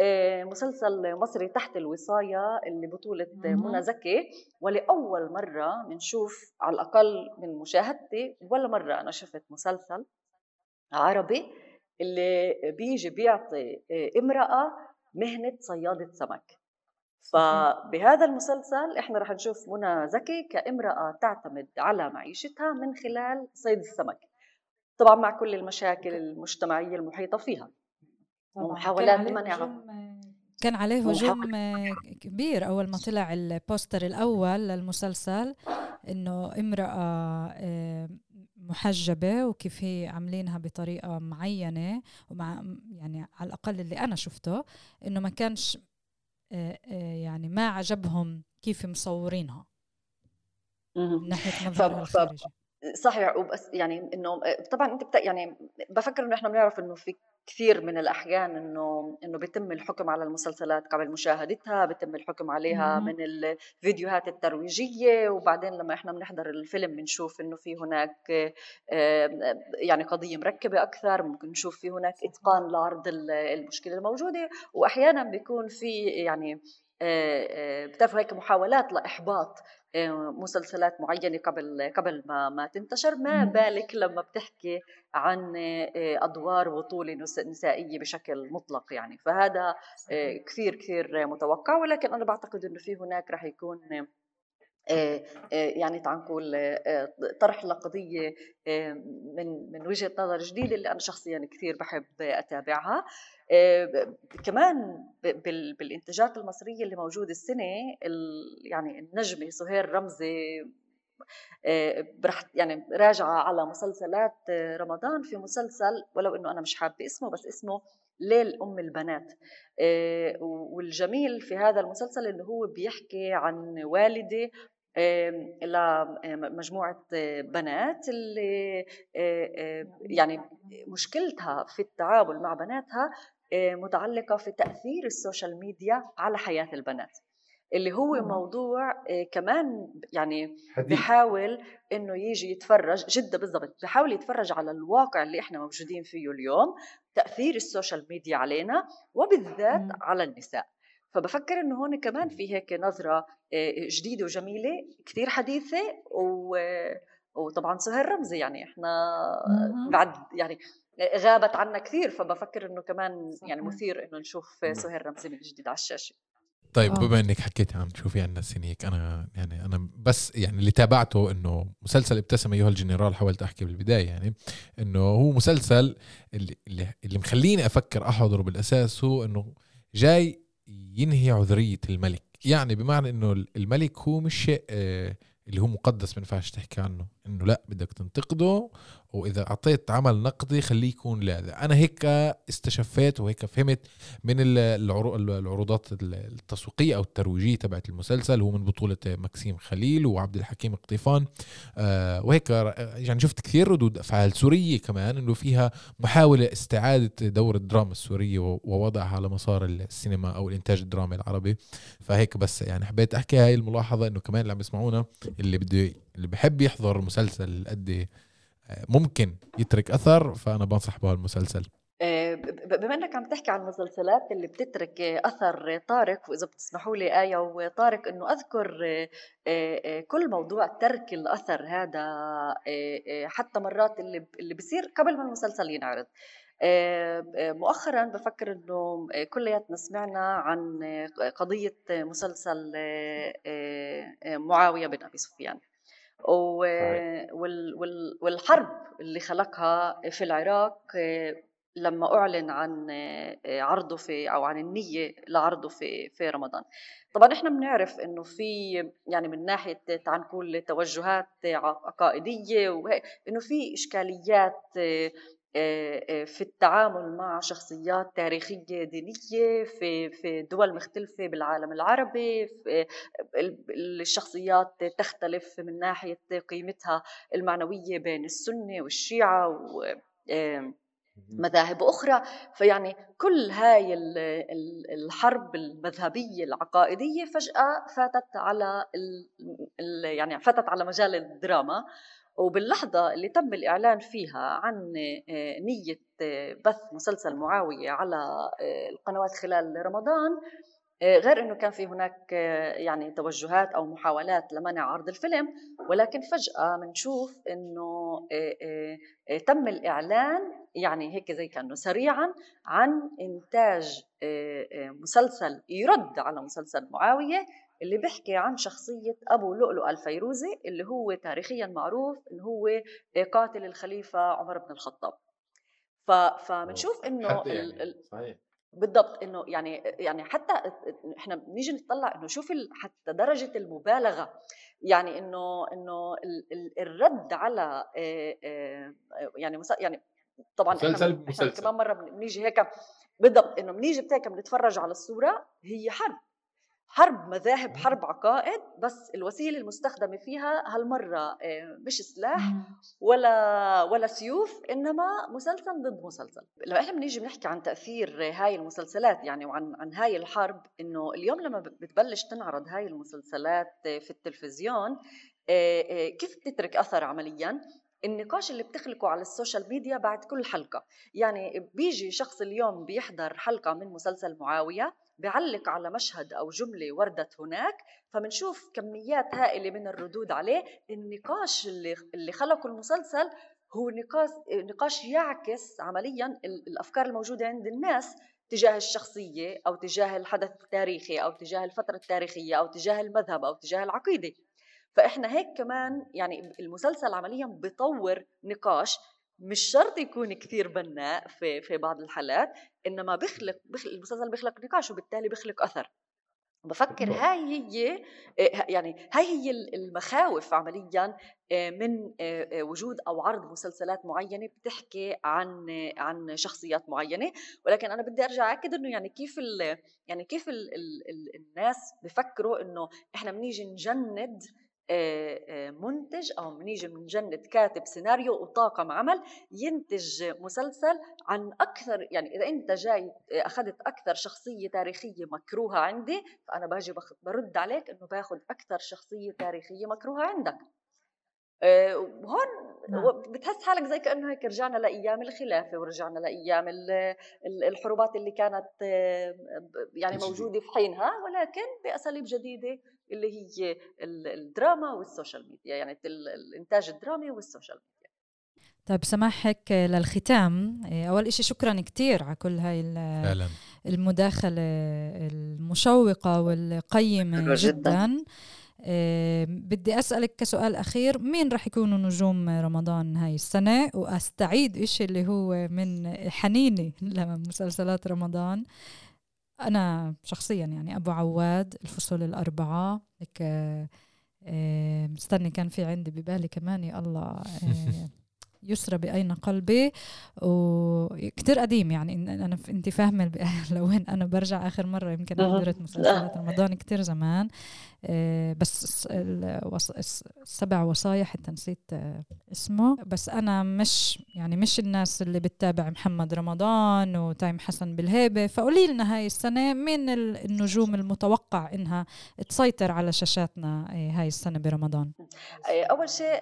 آه، مسلسل مصري تحت الوصاية اللي بطولة منى زكي ولأول مرة بنشوف على الأقل من مشاهدتي ولا مرة أنا شفت مسلسل عربي اللي بيجي بيعطي آه، امرأة مهنة صيادة سمك. فبهذا المسلسل إحنا رح نشوف منى زكي كامرأة تعتمد على معيشتها من خلال صيد السمك. طبعا مع كل المشاكل المجتمعية المحيطة فيها. ومحاولات لمنعها كان عليه هجوم كبير أول ما طلع البوستر الأول للمسلسل إنه امرأة آه، محجبة وكيف هي عاملينها بطريقة معينة ومع يعني على الأقل اللي أنا شفته إنه ما كانش يعني ما عجبهم كيف مصورينها من ناحية مظهرها الخارجي. صحيح وبس يعني إنه طبعا أنت يعني بفكر إنه إحنا بنعرف إنه في كثير من الأحيان إنه إنه بيتم الحكم على المسلسلات قبل مشاهدتها بيتم الحكم عليها من الفيديوهات الترويجية وبعدين لما إحنا بنحضر الفيلم بنشوف إنه في هناك يعني قضية مركبة أكثر ممكن نشوف في هناك إتقان لعرض المشكلة الموجودة واحيانا بيكون في يعني بتعرفوا هيك محاولات لإحباط مسلسلات معينة قبل قبل ما ما تنتشر. ما بالك لما بتحكي عن آه، أدوار بطولة نسائية بشكل مطلق يعني. فهذا آه، كثير كثير متوقع ولكن أنا بعتقد إنه في هناك راح يكون آه، يعني تعال نقول طرح لقضية من من وجهة نظر جديدة اللي أنا شخصيا كثير بحب أتابعها. كمان بالإنتاجات المصرية اللي موجودة السنة يعني النجمه سهير رمزي رح يعني راجعه على مسلسلات رمضان في مسلسل ولو إنه أنا مش حابة اسمه بس اسمه ليل أم البنات. والجميل في هذا المسلسل إنه هو بيحكي عن والدة لمجموعة بنات اللي يعني مشكلتها في التعامل مع بناتها متعلقة في تأثير ال social media على حياة البنات. اللي هو موضوع كمان يعني بحاول إنه يجي يتفرج جدا بالضبط بحاول يتفرج على الواقع اللي إحنا موجودين فيه اليوم تأثير ال social media علينا وبالذات على النساء. فبفكر إنه هون كمان في هيك نظرة جديدة وجميلة كثير حديثة و وطبعا سهير رمزي يعني. إحنا بعد يعني غابت عنا كثير فبفكر إنه كمان يعني مثير إنه نشوف سهير رمزي من جديد على الشاشة. طيب أوه. بما إنك حكيت عن تشوفي عنا هيك أنا يعني أنا بس يعني اللي تابعته إنه مسلسل ابتسم أيها الجنرال حاولت أحكي بالبداية يعني إنه هو مسلسل اللي اللي مخليني أفكر أحضره بالأساس هو إنه جاي ينهي عذرية الملك. يعني بمعنى إنه الملك هو مش شيء آه، اللي هو مقدس ما ينفعش تحكي عنه. إنه لا بدك تنتقده وإذا أعطيت عمل نقدي خليه يكون لا أنا هيك استشفيت وهيك فهمت من العروضات التسويقية أو الترويجية تبعت المسلسل. هو من بطولة مكسيم خليل وعبد الحكيم قطيفان آه وهيك يعني شفت كثير ردود أفعال سورية كمان إنه فيها محاولة استعادة دور الدراما السورية ووضعها على مسار السينما أو الإنتاج الدرامي العربي. فهيك بس يعني حبيت أحكي هاي الملاحظة إنه كمان اللي عم يسمعونا اللي بده اللي بحب يحضر مسلسل قد ممكن يترك أثر فأنا بنصح بهالمسلسل آه، بما إنك عم تحكي عن المسلسلات اللي بتترك أثر طارق وإذا بتسمحوا لي آية وطارق إنه أذكر آه، آه، كل موضوع ترك الأثر هذا حتى مرات اللي اللي بصير قبل ما المسلسل ينعرض. مؤخرا بفكر إنه كلياتنا سمعنا عن قضية مسلسل معاوية بن أبي سفيان. والحرب اللي خلقها في العراق لما أعلن عن عرضه في أو عن النية لعرضه في في رمضان. طبعا إحنا بنعرف إنه في يعني من ناحية تعال نقول توجهات عقائدية إنه في إشكاليات في التعامل مع شخصيات تاريخية دينية في في دول مختلفة بالعالم العربي الشخصيات تختلف من ناحية قيمتها المعنوية بين السنة والشيعة و مذاهب أخرى. فيعني كل هاي الحرب المذهبية العقائدية فجأة فاتت على يعني فاتت على مجال الدراما. وباللحظة اللي تم الإعلان فيها عن آه، نية آه، بث مسلسل معاوية على آه، القنوات خلال رمضان غير إنه كان في هناك يعني توجهات أو محاولات لمنع عرض الفيلم ولكن فجأة بنشوف إنه تم الإعلان يعني هيك زي كأنه سريعا عن إنتاج مسلسل يرد على مسلسل معاوية اللي بيحكي عن شخصية أبو لؤلؤ الفيروزي اللي هو تاريخيا معروف إنه هو قاتل الخليفة عمر بن الخطاب. فبنشوف إنه يعني. صحيح. بالضبط إنه يعني يعني حتى إحنا بنيجي نطلع إنه شوف حتى درجة المبالغة. يعني إنه إنه الرد على يعني يعني طبعا مسلسل إحنا كمان مرة بنيجي هيك بالضبط إنه بنيجي هيك بنتفرج على الصورة هي حرب. حرب مذاهب حرب عقائد بس الوسيلة المستخدمة فيها هالمرة آه، مش سلاح ولا ولا سيوف إنما مسلسل ضد مسلسل. لما إحنا بنيجي بنحكي عن تأثير هاي المسلسلات يعني وعن عن هاي الحرب إنه اليوم لما بتبلش تنعرض هاي المسلسلات في التلفزيون آه، آه، كيف بتترك أثر عمليا؟ النقاش اللي بتخلقه على ال social media بعد كل حلقة. يعني بيجي شخص اليوم بيحضر حلقة من مسلسل معاوية بيعلق على مشهد أو جملة وردت هناك فبنشوف كميات هائلة من الردود عليه. النقاش اللي, اللي خلقه المسلسل هو نقاش نقاش يعكس عمليا الأفكار الموجودة عند الناس تجاه الشخصية أو تجاه الحدث التاريخي أو تجاه الفترة التاريخية أو تجاه المذهب أو تجاه العقيدة. فإحنا هيك كمان يعني المسلسل عمليا بيطور نقاش مش شرط يكون كثير بناء في في بعض الحالات إنما بيخلق, بيخلق المسلسل بيخلق نقاش وبالتالي بيخلق أثر. بفكر هاي هي آه، يعني هاي هي المخاوف عمليا آه، من آه، وجود أو عرض مسلسلات معينة بتحكي عن عن شخصيات معينة. ولكن أنا بدي أرجع اكد إنه يعني كيف ال يعني كيف ال ال الناس بفكروا إنه إحنا بنيجي نجند منتج أو بنيجي بنجند كاتب سيناريو وطاقم عمل ينتج مسلسل عن أكثر يعني إذا أنت جاي أخذت أكثر شخصية تاريخية مكروهة عندي فأنا باجي برد عليك إنه باخذ أكثر شخصية تاريخية مكروهة عندك وهون نعم. بتحس حالك زي كأنه هيك رجعنا لأيام الخلافة ورجعنا لأيام الحروبات اللي كانت يعني موجودة في حينها ولكن بأساليب جديدة اللي هي الدراما وال social media يعني الإنتاج الدرامي وال social media طيب سماح هيك للختام إيه، أول شيء شكرا كثير على كل هاي فعلا. المداخلة المشوقة والقيمة جدا, جداً. أه بدي أسألك كسؤال أخير مين رح يكونوا نجوم رمضان هاي السنة وأستعيد إشي اللي هو من حنيني لمسلسلات رمضان أنا شخصيا يعني أبو عواد الفصول الأربعة هيك آه، مستني كان في عندي ببالي كمان يا الله آه، يسرى بأين قلبي. وكتير قديم يعني أنا أنت فاهمة لوين أنا برجع آخر مرة يمكن حضرت مسلسلات رمضان كتير زمان. بس السبع وصايا حتى نسيت آه، اسمه. بس أنا مش يعني مش الناس اللي بتتابع محمد رمضان وتايم حسن بالهيبة. فقولي لنا هاي السنة مين النجوم المتوقع إنها تسيطر على شاشاتنا آه، هاي السنة برمضان؟ أول شيء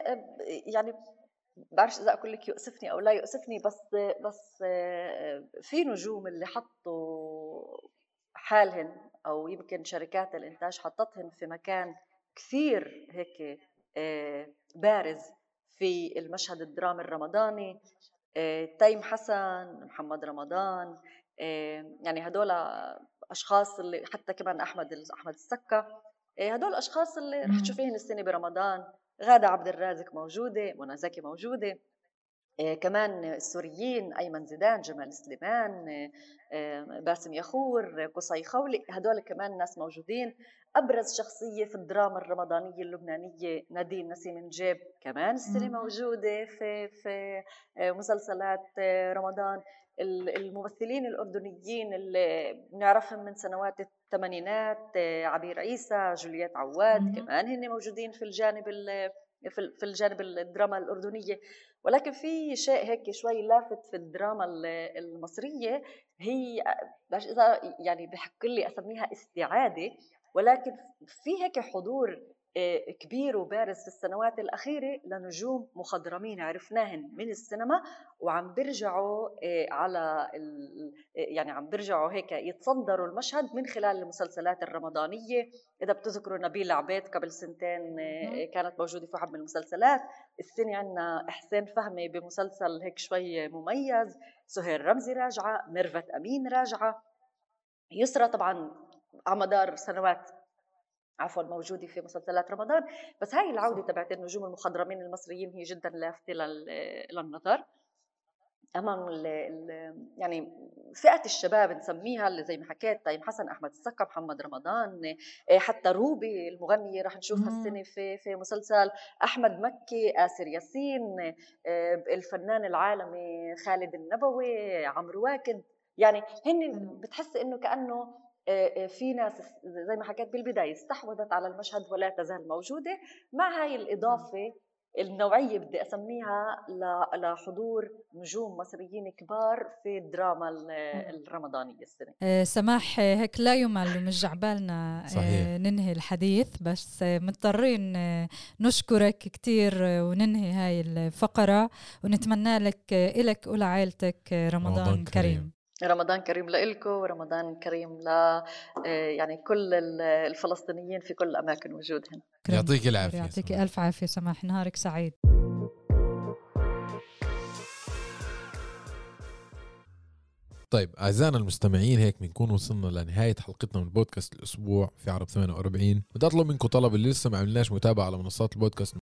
يعني بعرفش إذا أقول لك يؤسفني أو لا يؤسفني بس بس في نجوم اللي حطوا حالهن أو يمكن شركات الإنتاج حطتهن في مكان كثير هيك بارز في المشهد الدرامي الرمضاني. تيم حسن محمد رمضان يعني هدول أشخاص اللي حتى كمان أحمد أحمد السكا هدول اشخاص اللي رح تشوفيهن السنة برمضان غادة عبد الرازق موجودة منى زكي موجودة. آه كمان السوريين أيمن زيدان جمال سليمان آه باسم يخور قصي خولي هدول كمان ناس موجودين. أبرز شخصية في الدراما الرمضانية اللبنانية نادين نسيم نجيب كمان السنة موجودة في في آه مسلسلات آه، رمضان. الممثلين الأردنيين اللي بنعرفهم من سنوات الثمانينات آه، عبير عيسى جوليات عواد كمان هن موجودين في الجانب في الجانب الدراما الأردنية. ولكن في شيء هيك شوي لافت في الدراما المصرية هي إذا يعني بحق لي أسميها استعادة ولكن في هيك حضور كبير وبارز في السنوات الأخيرة لنجوم مخضرمين عرفناهن من السينما وعم بيرجعوا آه، على آه، يعني عم بيرجعوا هيك يتصدروا المشهد من خلال المسلسلات الرمضانية. إذا بتذكروا نبيل عبيد قبل سنتين كانت موجودة في واحد من المسلسلات. السنة عندنا إحسان فهمي بمسلسل هيك شوي مميز سهير رمزي راجعة ميرفت أمين راجعة. يسرى طبعا على مدار سنوات عفوا موجودة في مسلسلات رمضان. بس هاي العودة تبعت النجوم المخضرمين المصريين هي جدا لافته للنظر. أمام ال ال يعني فئة الشباب نسميها اللي زي ما حكيت طيب حسن أحمد السكا محمد رمضان إيه، حتى روبي المغنيه رح نشوفها السنة في في مسلسل. أحمد مكي آسر ياسين إيه، الفنان العالمي خالد النبوي عمرو واكد. يعني هن بتحس إنه كأنه في ناس زي ما حكيت بالبداية استحوذت على المشهد ولا تزال موجودة مع هاي الإضافة النوعية بدي أسميها لحضور نجوم مصريين كبار في الدراما الرمضانية السنة سماح هيك لا يمل مش جعبالنا صحيح. ننهي الحديث بس مضطرين نشكرك كتير وننهي هاي الفقرة ونتمنى لك إلك ولعائلتك رمضان, رمضان كريم. كريم. رمضان كريم لإلكم ورمضان كريم ل آه، يعني كل الفلسطينيين في كل اماكن وجودهم. يعطيك العافية يعطيك ألف عافية سماح. نهارك سعيد. طيب أعزائنا المستمعين هيك بنكون وصلنا لنهاية حلقتنا من بودكاست الأسبوع في عرب 48 بدي أطلب منكم طلب اللي لسه ما عملناش متابعة على منصات البودكاست.